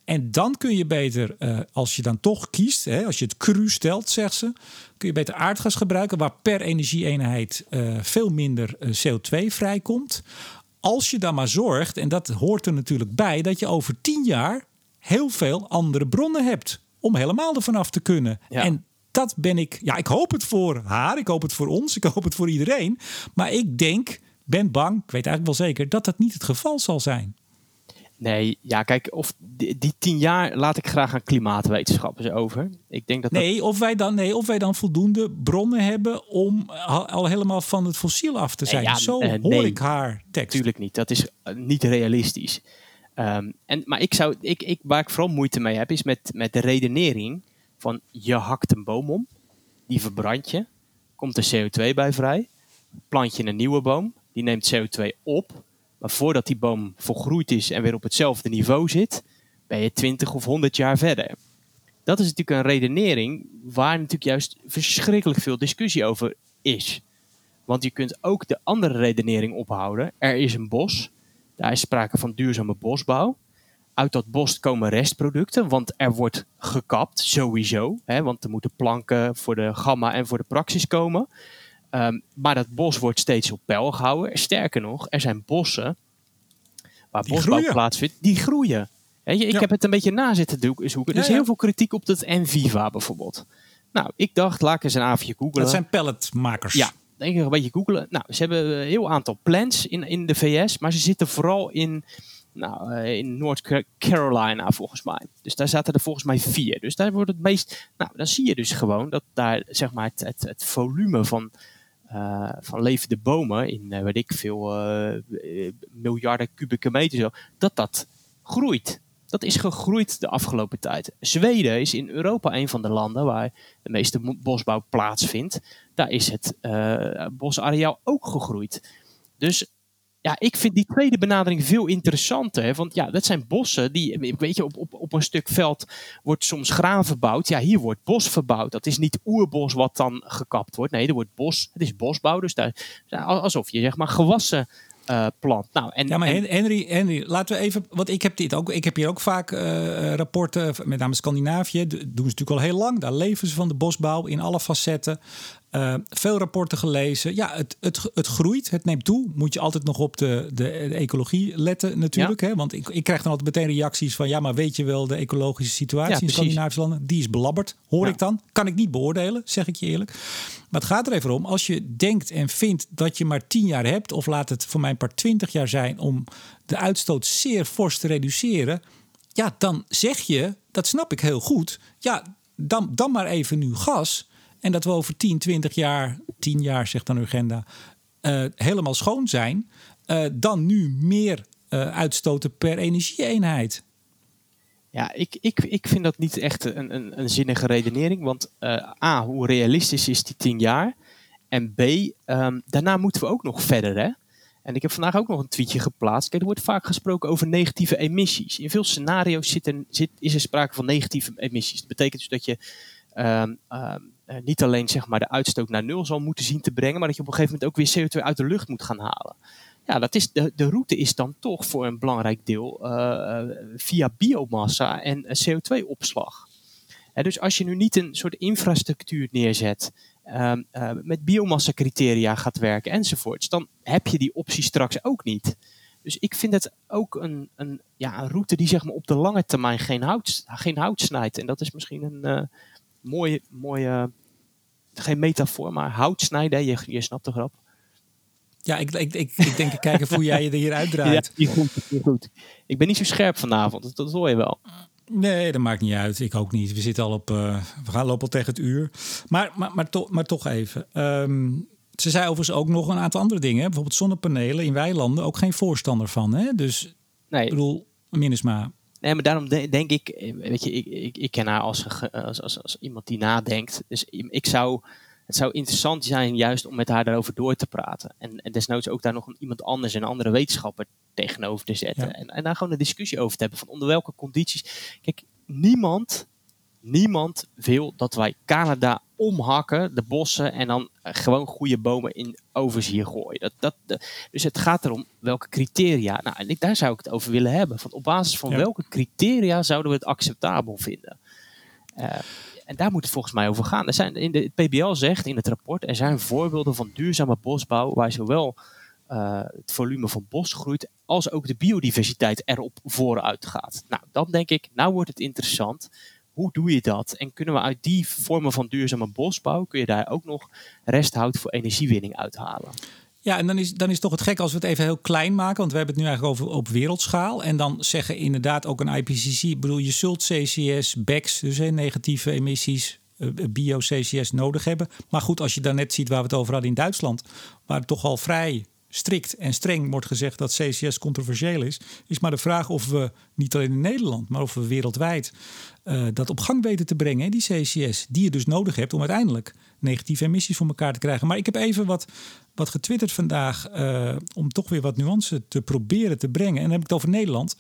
En dan kun je beter, uh, als je dan toch kiest, hè, als je het cru stelt, zegt ze, kun je beter aardgas gebruiken, waar per energieeenheid uh, veel minder uh, CO2 vrijkomt. Als je dan maar zorgt, en dat hoort er natuurlijk bij, dat je over tien jaar heel veel andere bronnen hebt om helemaal ervan af te kunnen. Ja. En dat ben ik, ja, ik hoop het voor haar, ik hoop het voor ons, ik hoop het voor iedereen. Maar ik denk, ben bang, ik weet eigenlijk wel zeker, dat dat niet het geval zal zijn. Nee, ja, kijk, of die, die, tien jaar laat ik graag aan klimaatwetenschappers over. Ik denk dat nee, Of wij dan, nee, of wij dan voldoende bronnen hebben om al helemaal van het fossiel af te zijn. Ja, Zo uh, hoor nee, ik haar tekst. Tuurlijk niet, dat is uh, niet realistisch. Um, en, maar ik zou, ik, ik, waar ik vooral moeite mee heb, is met, met de redenering van je hakt een boom om, die verbrand je, komt er CO2 bij vrij, plant je een nieuwe boom, die neemt CO2 op maar voordat die boom volgroeid is en weer op hetzelfde niveau zit, ben je 20 of 100 jaar verder. Dat is natuurlijk een redenering waar natuurlijk juist verschrikkelijk veel discussie over is. Want je kunt ook de andere redenering ophouden. Er is een bos, daar is sprake van duurzame bosbouw. Uit dat bos komen restproducten, want er wordt gekapt, sowieso. Hè, want er moeten planken voor de gamma en voor de praxis komen. Um, maar dat bos wordt steeds op peil gehouden. Sterker nog, er zijn bossen waar die bosbouw groeien. plaatsvindt, die groeien. ik ja. heb het een beetje na zitten zoeken. Er is ja, heel veel kritiek op dat Enviva bijvoorbeeld. Nou, ik dacht, laat ik eens een avondje googlen. Dat zijn pelletmakers. Ja, denk ik een beetje googelen. Nou, ze hebben een heel aantal plants in, in de VS, maar ze zitten vooral in Nou, uh, in North Carolina volgens mij. Dus daar zaten er volgens mij vier. Dus daar wordt het meest. Nou, dan zie je dus gewoon dat daar zeg maar het, het, het volume van, uh, van levende bomen in, uh, weet ik veel, miljarden kubieke meter, zo, dat dat groeit. Dat is gegroeid de afgelopen tijd. Zweden is in Europa een van de landen waar de meeste bosbouw plaatsvindt. Daar is het bosareaal ook gegroeid. Dus ja, ik vind die tweede benadering veel interessanter. Want ja, dat zijn bossen die, weet je, op, op, op een stuk veld wordt soms graan verbouwd. Ja, hier wordt bos verbouwd. Dat is niet oerbos wat dan gekapt wordt. Nee, er wordt bos. Het is bosbouw. Dus daar, alsof je zeg maar gewassen uh, plant. Nou, en, ja, maar Henry, Henry, laten we even. Want ik heb dit ook. Ik heb hier ook vaak uh, rapporten, met name Scandinavië. Doen ze natuurlijk al heel lang. Daar leven ze van de bosbouw in alle facetten. Uh, veel rapporten gelezen. Ja, het, het, het groeit, het neemt toe. Moet je altijd nog op de, de, ecologie letten natuurlijk. Hè? Want ik, ik krijg dan altijd meteen reacties van... ja, maar weet je wel, de ecologische situatie in Scandinavische landen... die is belabberd, hoor ik dan. Kan ik niet beoordelen, zeg ik je eerlijk. Maar het gaat er even om, als je denkt en vindt dat je maar tien jaar hebt... of laat het voor mijn part twintig jaar zijn... om de uitstoot zeer fors te reduceren... ja, dan zeg je, dat snap ik heel goed... ja, dan, dan maar even nu gas... En dat we over 10, 20 jaar, 10 jaar zegt dan Urgenda, uh, helemaal schoon zijn. Uh, dan nu meer uh, uitstoten per energieeenheid. Ja, ik, ik, ik vind dat niet echt een, een, een zinnige redenering. Want A, hoe realistisch is die 10 jaar? En B, um, daarna moeten we ook nog verder. Hè? En ik heb vandaag ook nog een tweetje geplaatst. Kijk, er wordt vaak gesproken over negatieve emissies. In veel scenario's zit er, zit, is er sprake van negatieve emissies. Dat betekent dus dat je um, um, uh, niet alleen zeg maar, de uitstoot naar nul zal moeten zien te brengen, maar dat je op een gegeven moment ook weer CO2 uit de lucht moet gaan halen. Ja, dat is, de, de route is dan toch voor een belangrijk deel uh, via biomassa en CO2-opslag. dus als je nu niet een soort infrastructuur neerzet, uh, met biomassa-criteria gaat werken enzovoorts, dan heb je die optie straks ook niet. Dus ik vind het ook een, een, ja, een route die zeg maar, op de lange termijn geen hout, geen hout snijdt. En dat is misschien een, mooie, mooie geen metafoor, maar hout snijden. Je, je snapt de grap. Ja, ik, ik, ik, ik denk kijken hoe jij je er hier uitdraait. (laughs) Ja, goed, goed. Ik ben niet zo scherp vanavond, dat, dat hoor je wel. Nee, dat maakt niet uit. Ik ook niet. We zitten al op. Uh, we gaan lopen al tegen het uur. Maar, maar, maar, to, maar toch even. Um, ze zei overigens ook nog een aantal andere dingen. Bijvoorbeeld zonnepanelen in weilanden. Ook geen voorstander van. Hè? Dus nee. ik bedoel, Minnesma. Nee, maar daarom denk ik, eh, weet je, ik, ik, ik ken haar als, als, als, als, iemand die nadenkt. Dus ik zou, het zou interessant zijn juist om met haar daarover door te praten. En, en desnoods ook daar nog iemand anders, een andere wetenschapper tegenover te zetten. En, en daar gewoon een discussie over te hebben van onder welke condities. Kijk, niemand Niemand wil dat wij Canada omhakken, de bossen, en dan eh, gewoon goede bomen in ovens hier gooien. Dat, dat, dus het gaat erom welke criteria. Nou, en daar zou ik het over willen hebben. Van op basis van welke criteria zouden we het acceptabel vinden? Uh, en daar moet het volgens mij over gaan. Er zijn, in de, het PBL zegt in het rapport, er zijn voorbeelden van duurzame bosbouw waar zowel uh, het volume van bos groeit als ook de biodiversiteit erop vooruit gaat. Nou, dan denk ik, nou wordt het interessant hoe doe je dat? En kunnen we uit die vormen van duurzame bosbouw, kun je daar ook nog resthout voor energiewinning uithalen? Ja, en dan is, dan is toch het gek als we het even heel klein maken. Want we hebben het nu eigenlijk over op wereldschaal. En dan zeggen inderdaad ook een IPCC. Bedoel, je zult CCS, BECS, dus hè, negatieve emissies, eh, bio-CCS nodig hebben. Maar goed, als je dan net ziet waar we het over hadden in Duitsland. Waar toch al vrij strikt en streng wordt gezegd dat CCS controversieel is, is maar de vraag of we niet alleen in Nederland, maar of we wereldwijd uh, dat op gang weten te brengen, die CCS, die je dus nodig hebt om uiteindelijk negatieve emissies voor elkaar te krijgen. Maar ik heb even wat, wat getwitterd vandaag uh, om toch weer wat nuance te proberen te brengen. En dan heb ik het over Nederland.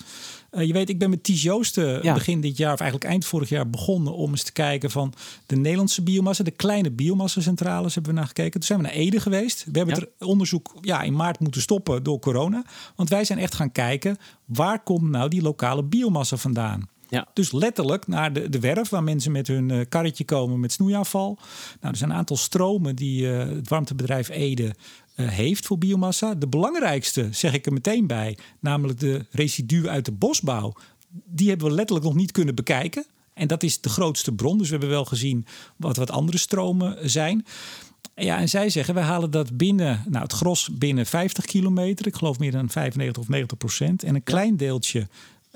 Uh, je weet, ik ben met Ties Joosten ja. begin dit jaar, of eigenlijk eind vorig jaar, begonnen om eens te kijken van de Nederlandse biomassa, de kleine biomassacentrales hebben we naar gekeken. Toen zijn we naar Ede geweest. We hebben ja. het onderzoek ja, in maart moeten stoppen door corona. Want wij zijn echt gaan kijken, waar komt nou die lokale biomassa vandaan? Ja. Dus letterlijk naar de, de werf waar mensen met hun uh, karretje komen met snoeiafval. Nou, er zijn een aantal stromen die uh, het warmtebedrijf Ede uh, heeft voor biomassa. De belangrijkste, zeg ik er meteen bij, namelijk de residu uit de bosbouw. Die hebben we letterlijk nog niet kunnen bekijken. En dat is de grootste bron. Dus we hebben wel gezien wat, wat andere stromen zijn. Ja, en zij zeggen, we halen dat binnen, nou het gros binnen 50 kilometer. Ik geloof meer dan 95 of 90 procent. En een klein deeltje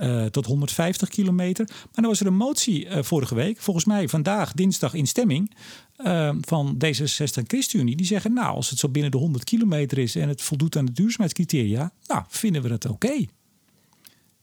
uh, tot 150 kilometer. Maar dan was er een motie uh, vorige week, volgens mij vandaag, dinsdag, in stemming. Uh, van D66 en ChristenUnie. Die zeggen, nou, als het zo binnen de 100 kilometer is en het voldoet aan de duurzaamheidscriteria, nou, vinden we het oké.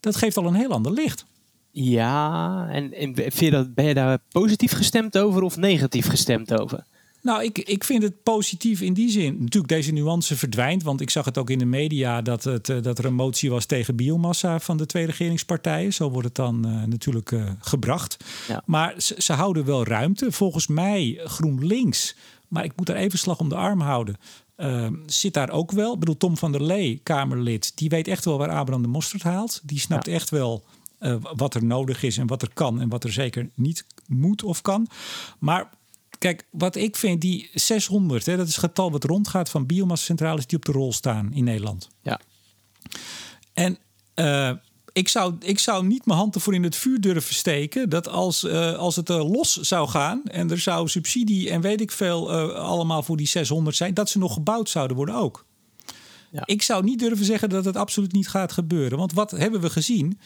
Dat geeft al een heel ander licht. Ja, en, en vind dat, ben je daar positief gestemd over of negatief gestemd over? Nou, ik, ik vind het positief in die zin. Natuurlijk, deze nuance verdwijnt. Want ik zag het ook in de media dat, het, eh, dat er een motie was tegen biomassa van de twee regeringspartijen. Zo wordt het dan uh, natuurlijk uh, gebracht. Ja. Maar ze, ze, houden wel ruimte. Volgens mij GroenLinks, maar ik moet daar even slag om de arm houden. Uh, zit daar ook wel. Ik bedoel, Tom van der Lee, Kamerlid, die weet echt wel waar Abraham de Mosterd haalt. Die snapt ja. echt wel wat er nodig is en wat er kan en wat er zeker niet moet of kan. Maar Kijk, wat ik vind, die 600, hè, dat is het getal wat rondgaat van biomassa-centrales die op de rol staan in Nederland. Ja. En uh, ik, zou, ik zou niet mijn hand ervoor in het vuur durven steken dat als, uh, als het uh, los zou gaan en er zou subsidie en weet ik veel allemaal voor die 600 zijn, dat ze nog gebouwd zouden worden ook. Ja. Ik zou niet durven zeggen dat het absoluut niet gaat gebeuren. Want wat hebben we gezien?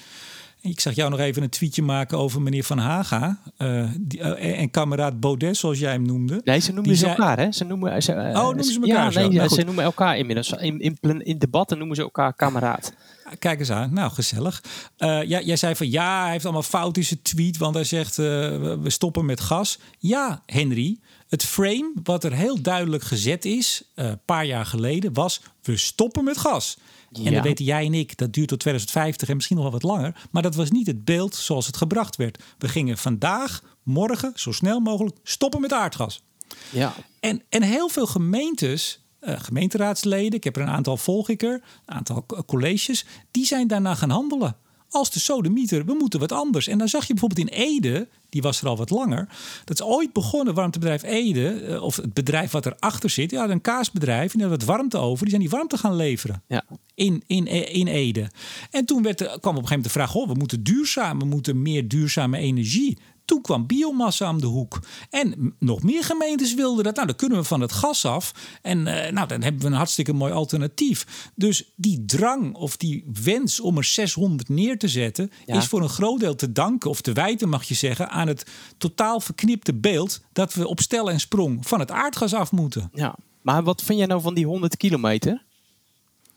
Ik zag jou nog even een tweetje maken over meneer Van Haga. Uh, die, uh, en kameraad Baudet, zoals jij hem noemde. Nee, ze noemen ze elkaar, hè? Ze noemen, ze, uh, oh, noemen ze elkaar Ja, nee, nou, ze noemen elkaar inmiddels. In, in, in, debatten noemen ze elkaar kameraad. Kijk eens aan. Nou, gezellig. ja, jij zei van ja, hij heeft allemaal fout in zijn tweet. Want hij zegt, we stoppen met gas. Ja, Henry. Het frame wat er heel duidelijk gezet is, een paar jaar geleden, was... we stoppen met gas. En dat weten jij en ik, dat duurt tot 2050 en misschien nog wel wat langer. Maar dat was niet het beeld zoals het gebracht werd. We gingen vandaag, morgen, zo snel mogelijk stoppen met aardgas. Ja. En, en heel veel gemeentes, uh, gemeenteraadsleden, ik heb er een aantal volg ik er, een aantal colleges, die zijn daarna gaan handelen als de sodemieter, we moeten wat anders. En dan zag je bijvoorbeeld in Ede, die was er al wat langer. Dat is ooit begonnen, warmtebedrijf Ede, eh, of het bedrijf wat erachter zit. Ja, een kaasbedrijf, die had wat warmte over. Die zijn die warmte gaan leveren ja. in, in, in Ede. En toen werd, kwam op een gegeven moment de vraag, oh, we moeten duurzaam, we moeten meer duurzame energie. Toen kwam biomassa aan de hoek. En nog meer gemeentes wilden dat. Nou, dan kunnen we van het gas af. En uh, nou, dan hebben we een hartstikke mooi alternatief. Dus die drang of die wens om er 600 neer te zetten... Ja. is voor een groot deel te danken, of te wijten mag je zeggen... aan het totaal verknipte beeld... dat we op stel en sprong van het aardgas af moeten. Ja, maar wat vind jij nou van die 100 kilometer?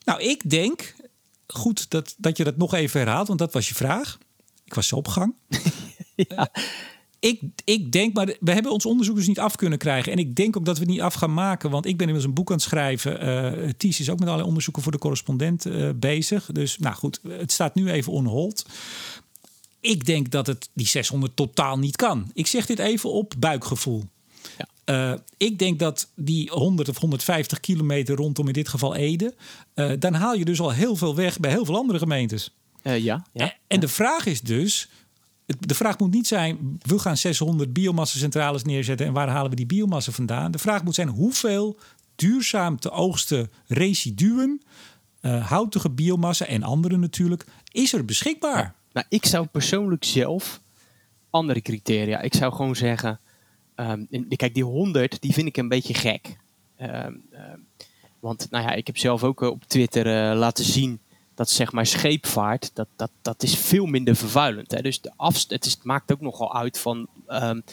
Nou, ik denk... Goed dat, dat je dat nog even herhaalt, want dat was je vraag. Ik was zo op gang. (laughs) (laughs) ja. ik, ik denk, maar we hebben ons onderzoek dus niet af kunnen krijgen. En ik denk ook dat we het niet af gaan maken. Want ik ben inmiddels een boek aan het schrijven. Uh, Ties is ook met allerlei onderzoeken voor de correspondent uh, bezig. Dus nou goed, het staat nu even on hold. Ik denk dat het die 600 totaal niet kan. Ik zeg dit even op buikgevoel. Ja. Uh, ik denk dat die 100 of 150 kilometer rondom in dit geval Ede... dan haal je dus al heel veel weg bij heel veel andere gemeentes. ja, ja. En de vraag is dus de vraag moet niet zijn, we gaan 600 biomassa-centrales neerzetten en waar halen we die biomassa vandaan? De vraag moet zijn, hoeveel duurzaam te oogsten residuen, uh, houtige biomassa en andere natuurlijk, is er beschikbaar? nou, ik zou persoonlijk zelf andere criteria. Ik zou gewoon zeggen, um, kijk, die 100, die vind ik een beetje gek. Um, um, want nou ja, ik heb zelf ook op Twitter uh, laten zien dat zeg maar scheepvaart, dat, dat, dat is veel minder vervuilend. Hè? Dus de afst het, is, het maakt ook nogal uit van um,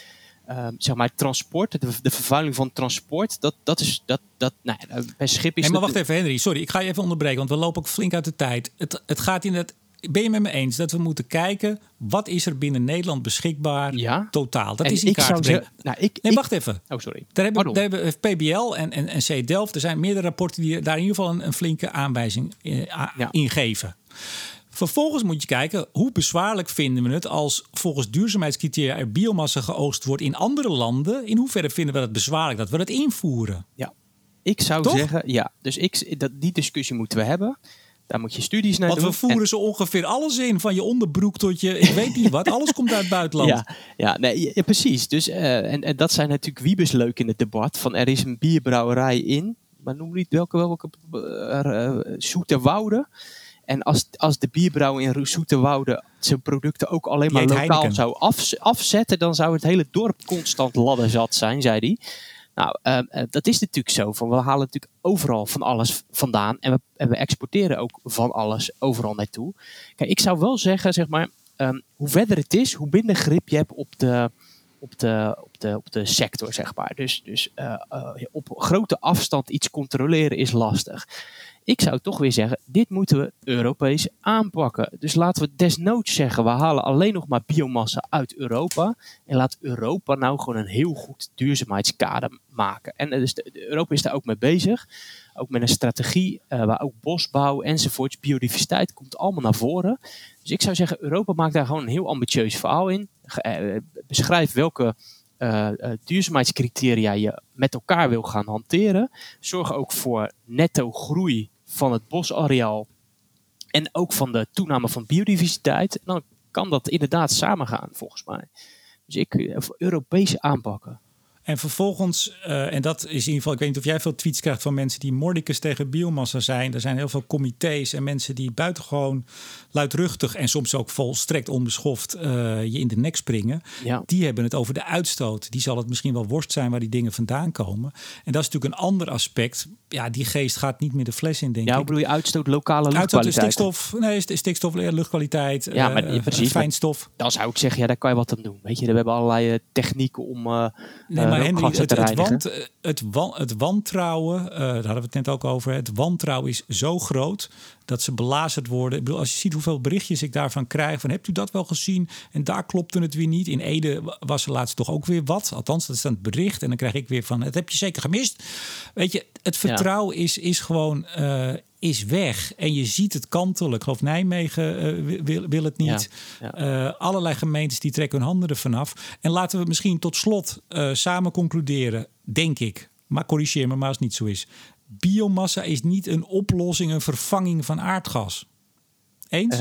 um, zeg maar transport, de, de, vervuiling van transport. Dat, dat is dat, dat nou, bij schip is. Hey, maar wacht even, Henry, sorry, ik ga je even onderbreken, want we lopen ook flink uit de tijd. Het, het gaat in het ben je met me eens dat we moeten kijken wat is er binnen Nederland beschikbaar ja. totaal? Dat is in kaart brengen. Nou, ik, nee, wacht even. Oh, sorry. Daar hebben, daar hebben PBL en, en, en C Delft, er zijn meerdere rapporten die daar in ieder geval een, een flinke aanwijzing eh, ja. in geven. Vervolgens moet je kijken hoe bezwaarlijk vinden we het als volgens duurzaamheidscriteria er biomassa geoogst wordt in andere landen. In hoeverre vinden we het bezwaarlijk dat we dat invoeren? Ja, ik zou Toch? zeggen ja. Dus ik, dat, die discussie moeten we hebben. Daar moet je studies naar Want doen. we voeren en... zo ongeveer alles in. Van je onderbroek tot je, ik weet niet wat. Alles komt uit het buitenland. Ja, ja, nee, ja precies. Dus, uh, en, en dat zijn natuurlijk wiebes leuk in het debat. Van er is een bierbrouwerij in. Maar noem niet welke, welke uh, Zoete Wouden. En als, als de bierbrouwer in Zoete Wouden zijn producten ook alleen maar lokaal Heineken. zou af, afzetten... dan zou het hele dorp constant ladderzat zijn, zei hij. Nou, ehm, dat is natuurlijk zo. We halen natuurlijk overal van alles vandaan. En we, we exporteren ook van alles overal naartoe. Kijk, ik zou wel zeggen, zeg maar, ehm, hoe verder het is, hoe minder grip je hebt op de, op de, op de, op de sector, zeg maar. Dus, dus uh, op grote afstand iets controleren is lastig. Ik zou toch weer zeggen, dit moeten we Europees aanpakken. Dus laten we desnoods zeggen, we halen alleen nog maar biomassa uit Europa. En laat Europa nou gewoon een heel goed duurzaamheidskader maken. En dus de, Europa is daar ook mee bezig. Ook met een strategie uh, waar ook bosbouw enzovoorts, biodiversiteit komt allemaal naar voren. Dus ik zou zeggen, Europa maakt daar gewoon een heel ambitieus verhaal in. Uh, beschrijf welke uh, duurzaamheidscriteria je met elkaar wil gaan hanteren. Zorg ook voor netto groei van het bosareaal en ook van de toename van biodiversiteit. Dan kan dat inderdaad samengaan, volgens mij. Dus ik, uh, Europese aanpakken. En vervolgens, uh, en dat is in ieder geval, ik weet niet of jij veel tweets krijgt van mensen die mordicus tegen biomassa zijn. Er zijn heel veel comité's en mensen die buitengewoon luidruchtig en soms ook volstrekt onbeschoft uh, je in de nek springen. Ja. Die hebben het over de uitstoot. Die zal het misschien wel worst zijn waar die dingen vandaan komen. En dat is natuurlijk een ander aspect. Ja, die geest gaat niet meer de fles in, denk ja, ik. Ja, bedoel je uitstoot lokale luchtkwaliteit? Uitstoot stikstof, nee, stikstof, luchtkwaliteit, ja, maar, uh, precies, fijnstof. Dan zou ik zeggen, ja, daar kan je wat aan doen. Weet je, we hebben allerlei technieken om nee, maar Henry, het, het, want, het, het, wantrouwen, uh, daar hadden we het net ook over. Het wantrouwen is zo groot dat ze belazerd worden. Ik bedoel, als je ziet hoeveel berichtjes ik daarvan krijg: van hebt u dat wel gezien? En daar klopte het weer niet. In Ede was er laatst toch ook weer wat. Althans, dat is dan het bericht. En dan krijg ik weer van: het heb je zeker gemist. Weet je, het vertrouwen ja. is, is gewoon. Uh, is weg. En je ziet het kantelen. Ik geloof Nijmegen uh, wil, wil het niet. Ja, ja. Uh, allerlei gemeentes die trekken hun handen ervan af. En laten we misschien tot slot uh, samen concluderen, denk ik. Maar corrigeer me maar als het niet zo is. Biomassa is niet een oplossing, een vervanging van aardgas. Eens?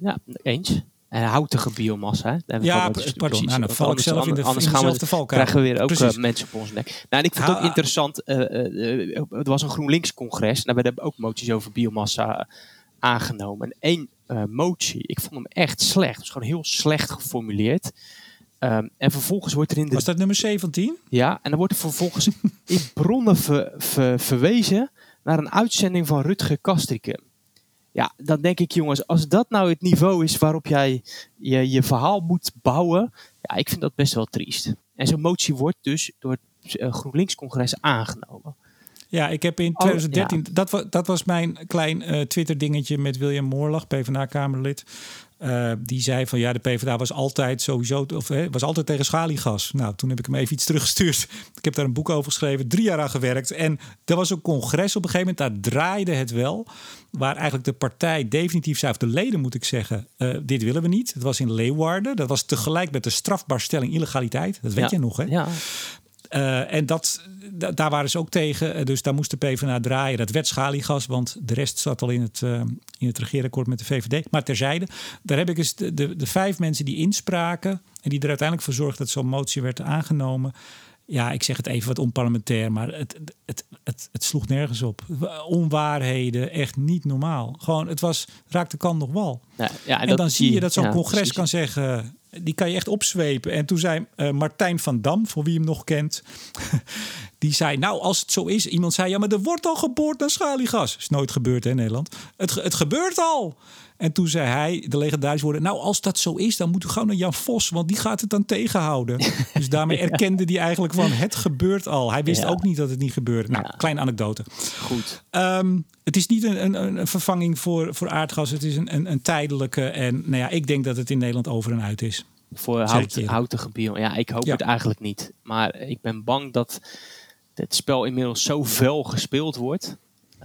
ja, eens. En houtige biomassa. Hè? Ja, precies. Nou, dan val ik zelf in de, anders in gaan we, valkuil. krijgen we weer ook uh, mensen op ons nek. Nou, en ik vind het ook interessant. Uh, uh, het was een GroenLinks-congres. En daar werden ook moties over biomassa aangenomen. En één motie, ik vond hem echt slecht. Het gewoon heel slecht geformuleerd. Um, en vervolgens wordt er in de... Was dat nummer 17? Ja, en dan wordt er vervolgens in bronnen ver, ver, verwezen naar een uitzending van Rutger Kastrikum. Ja, dan denk ik, jongens, als dat nou het niveau is waarop jij je, je verhaal moet bouwen, ja, ik vind dat best wel triest. En zo'n motie wordt dus door het uh, GroenLinks-congres aangenomen. Ja, ik heb in 2013, oh, ja. dat, was, dat was mijn klein uh, Twitter-dingetje met William Moorlag, PvdA-Kamerlid. Uh, die zei van ja, de PvdA was altijd sowieso, of hè, was altijd tegen schaliegas. Nou, toen heb ik hem even iets teruggestuurd. (laughs) Ik heb daar een boek over geschreven, drie jaar aan gewerkt. En er was een congres op een gegeven moment, daar draaide het wel. Waar eigenlijk de partij definitief zei, of de leden moet ik zeggen, uh, dit willen we niet. Het was in Leeuwarden. Dat was tegelijk met de strafbaarstelling illegaliteit. Dat weet ja. je nog, hè? Ja. Uh, en dat, daar waren ze ook tegen. Dus daar moest de PvdA draaien. Dat werd schaliegas, want de rest zat al in het, uh, in het regeerakkoord met de VVD. Maar terzijde, daar heb ik eens de, de, de vijf mensen die inspraken... en die er uiteindelijk voor zorgden dat zo'n motie werd aangenomen... Ja, ik zeg het even wat onparlementair, maar het, het, het, het sloeg nergens op. Onwaarheden, echt niet normaal. Gewoon, het was, raakte kan nog wal. Ja, ja, en, en dat, dan zie je dat zo'n ja, congres precies. kan zeggen die kan je echt opzwepen. En toen zei uh, Martijn van Dam, voor wie hem nog kent, (laughs) die zei: Nou, als het zo is, iemand zei: Ja, maar er wordt al geboord naar schaliegas. Is nooit gebeurd hè, in Nederland. Het, het gebeurt al. En toen zei hij, de legendarische woorden: Nou, als dat zo is, dan moet u gewoon naar Jan Vos, want die gaat het dan tegenhouden. (laughs) dus daarmee erkende hij eigenlijk van: Het gebeurt al. Hij wist Ja. ook niet dat het niet gebeurde. Nou, Ja. kleine anekdote. Goed. Um, het is niet een, een, een vervanging voor, voor aardgas. Het is een, een, een tijdelijke. En nou ja, ik denk dat het in Nederland over en uit is. Voor Zeg hout, ik je. houtige bio. Ja, ik hoop Ja. het eigenlijk niet. Maar ik ben bang dat het spel inmiddels zo fel gespeeld wordt.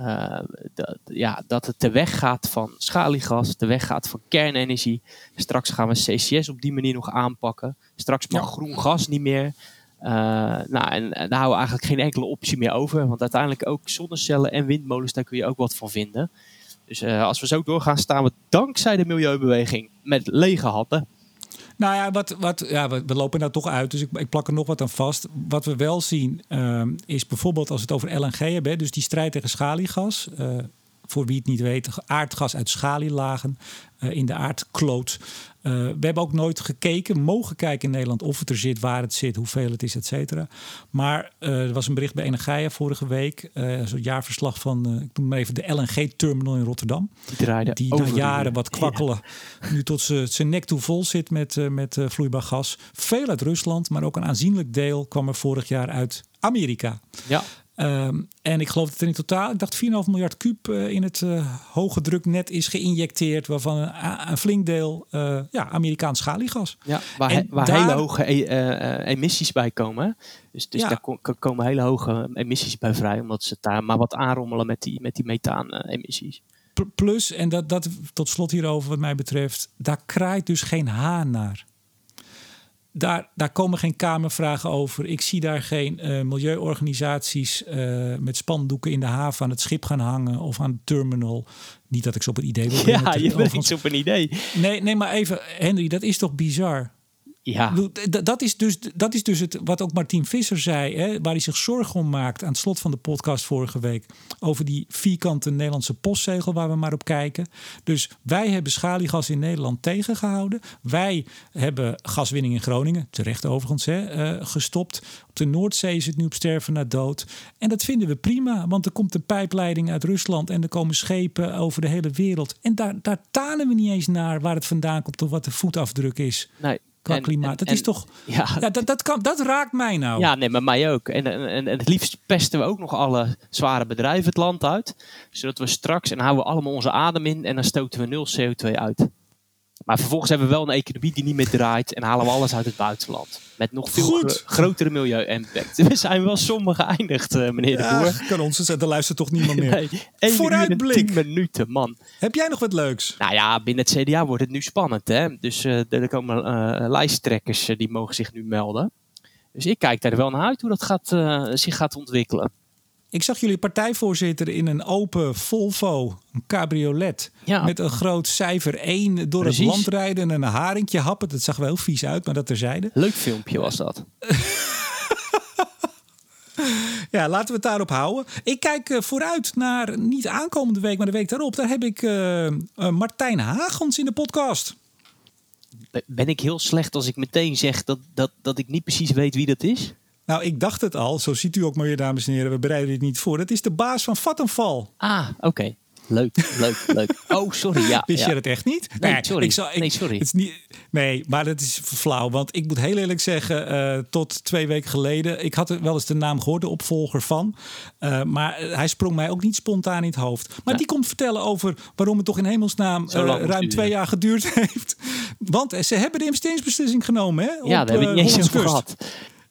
Eh, dat, ja, dat het de weg gaat van schaliegas, de weg gaat van kernenergie. Straks gaan we CCS op die manier nog aanpakken. Straks mag Ja. groen gas niet meer. Eh, nou, en, en daar houden we eigenlijk geen enkele optie meer over. Want uiteindelijk ook zonnecellen en windmolens, daar kun je ook wat van vinden. Dus eh, als we zo doorgaan, staan we dankzij de milieubeweging met lege handen. Nou ja, wat, wat, ja we, lopen daar toch uit, dus ik, ik plak er nog wat aan vast. Wat we wel zien ehm, is bijvoorbeeld als we het over LNG hebben, dus die strijd tegen schaliegas. eh, voor wie het niet weet, aardgas uit schalieslagen uh, in de aardkloot. Uh, we hebben ook nooit gekeken, mogen kijken in Nederland of het er zit, waar het zit, hoeveel het is, et cetera. Maar uh, er was een bericht bij Energia vorige week, zo'n jaarverslag van, ik noem maar even de LNG-terminal in Rotterdam. Die, die na jaren wat kwakkelen, ja. nu tot zijn nek toe vol zit met, met vloeibaar gas. Veel uit Rusland, maar ook een aanzienlijk deel kwam er vorig jaar uit Amerika. Ja. Um, en ik geloof dat er in totaal, ik dacht 4,5 miljard kuub uh, in het uh, hoge druknet is geïnjecteerd, waarvan een, een flink deel uh, ja, Amerikaans schaliegas. Ja, waar, he, waar daar, hele hoge e emissies bij komen. Dus, dus ja. daar ko komen hele hoge emissies bij vrij, omdat ze daar maar wat aanrommelen met die, met die methaan-emissies. Plus, en dat, dat tot slot hierover wat mij betreft, daar kraait dus geen haan naar daar, daar komen geen kamervragen over. Ik zie daar geen uh, milieuorganisaties uh, met spandoeken in de haven aan het schip gaan hangen of aan de terminal. Niet dat ik ze op een idee wil. (laughs) Ja, je bent iets op een idee. Nee, nee, maar even, Henry, dat is toch bizar? Ja. Dat is dus, dat is dus het, wat ook Martin Visser zei, hè, waar hij zich zorgen om maakt aan het slot van de podcast vorige week. Over die vierkante Nederlandse postzegel waar we maar op kijken. Dus wij hebben schaliegas in Nederland tegengehouden. Wij hebben gaswinning in Groningen, terecht overigens, hè, uh, gestopt. Op de Noordzee is het nu op sterven na dood. En dat vinden we prima, want er komt een pijpleiding uit Rusland en er komen schepen over de hele wereld. En daar, daar talen we niet eens naar waar het vandaan komt of wat de voetafdruk is. Nee qua en, klimaat. dat is toch. (laughs) Ja, ja, dat, dat, kan, dat raakt mij nou. Ja, nee, maar mij ook. En, en, en het liefst pesten we ook nog alle zware bedrijven het land uit. Zodat we straks en houden we allemaal onze adem in en dan stoten we nul CO2 uit. Maar vervolgens hebben we wel een economie die niet meer draait en halen we alles uit het buitenland. Met nog veel gro grotere milieu-impact. (laughs) We zijn wel somber geëindigd, uh, meneer de Boer. kan ons zetten, luistert toch niemand meer. (laughs) nee, Vooruitblik. minuten, man. Heb jij nog wat leuks? Nou ja, binnen het CDA wordt het nu spannend. Hè? Dus uh, er komen uh, lijsttrekkers die mogen zich nu melden. Dus ik kijk daar wel naar uit hoe dat gaat, zich gaat ontwikkelen. Ik zag jullie partijvoorzitter in een open Volvo, een cabriolet. Met een groot cijfer 1 door het land rijden en een haringje happen. Dat zag wel heel vies uit, maar dat terzijde. Leuk filmpje was dat. (laughs) ja, laten we het daarop houden. Ik kijk uh, vooruit naar niet aankomende week, maar de week daarop. Daar heb ik uh, uh, Martijn Hagens in de podcast. Ben ik heel slecht als ik meteen zeg dat, dat, dat ik niet precies weet wie dat is? Nou, ik dacht het al. Zo ziet u ook maar weer, dames en heren. We bereiden dit niet voor. Dat is de baas van Vattenval. Ah, oké. Leuk, leuk, leuk. Oh, sorry. Ja, Wist je dat echt niet? Nee, sorry. Ik zal, ik, nee, sorry. Het is niet, nee, maar dat is flauw. Want ik moet heel eerlijk zeggen, uh, tot twee weken geleden... ik had wel eens de naam gehoord, de opvolger van. Uh, maar hij sprong mij ook niet spontaan in het hoofd. Maar die komt vertellen over waarom het toch in hemelsnaam uh, ruim twee jaar geduurd (laughs) heeft. Want ze hebben de investeringsbeslissing genomen, hè? Ja, op, daar heb ik niet eens over gehad.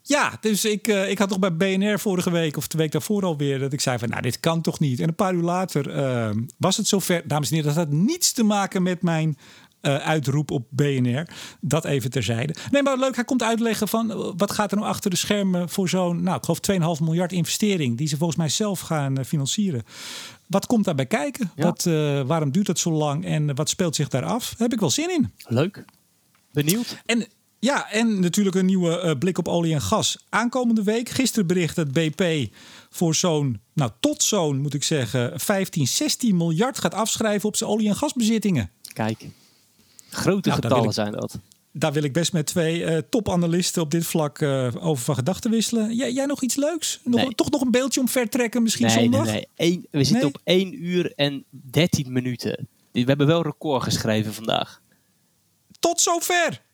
Ja, dus ik, uh, ik had toch bij BNR vorige week of de week daarvoor alweer dat ik zei van nou dit kan toch niet. En een paar uur later uh, was het zover. Dames en heren, dat had niets te maken met mijn uh, uitroep op BNR. Dat even terzijde. Nee, maar leuk, hij komt uitleggen van wat gaat er nou achter de schermen voor zo'n, nou ik geloof 2,5 miljard investering die ze volgens mij zelf gaan financieren. Wat komt daarbij kijken? Ja. Wat, waarom duurt het zo lang en wat speelt zich daar af? Daar heb ik wel zin in. Leuk. Benieuwd. En ja, en natuurlijk een nieuwe uh, blik op olie en gas. Aankomende week, gisteren bericht dat BP voor zo'n, nou tot zo'n moet ik zeggen, 15, 16 miljard gaat afschrijven op zijn olie- en gasbezittingen. Kijk, grote nou, getallen ik, zijn dat. Daar wil ik best met twee uh, topanalisten op dit vlak uh, over van gedachten wisselen. Jij, jij nog iets leuks? Nog, nee. Toch nog een beeldje om vertrekken misschien nee, zondag? Nee, nee. Eén, we zitten op 1 uur en 13 minuten. We hebben wel record geschreven vandaag. Tot zover!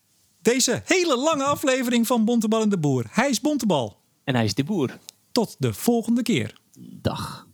Deze hele lange aflevering van Bontebal en de Boer. Hij is Bontebal. En hij is de Boer. Tot de volgende keer. Dag.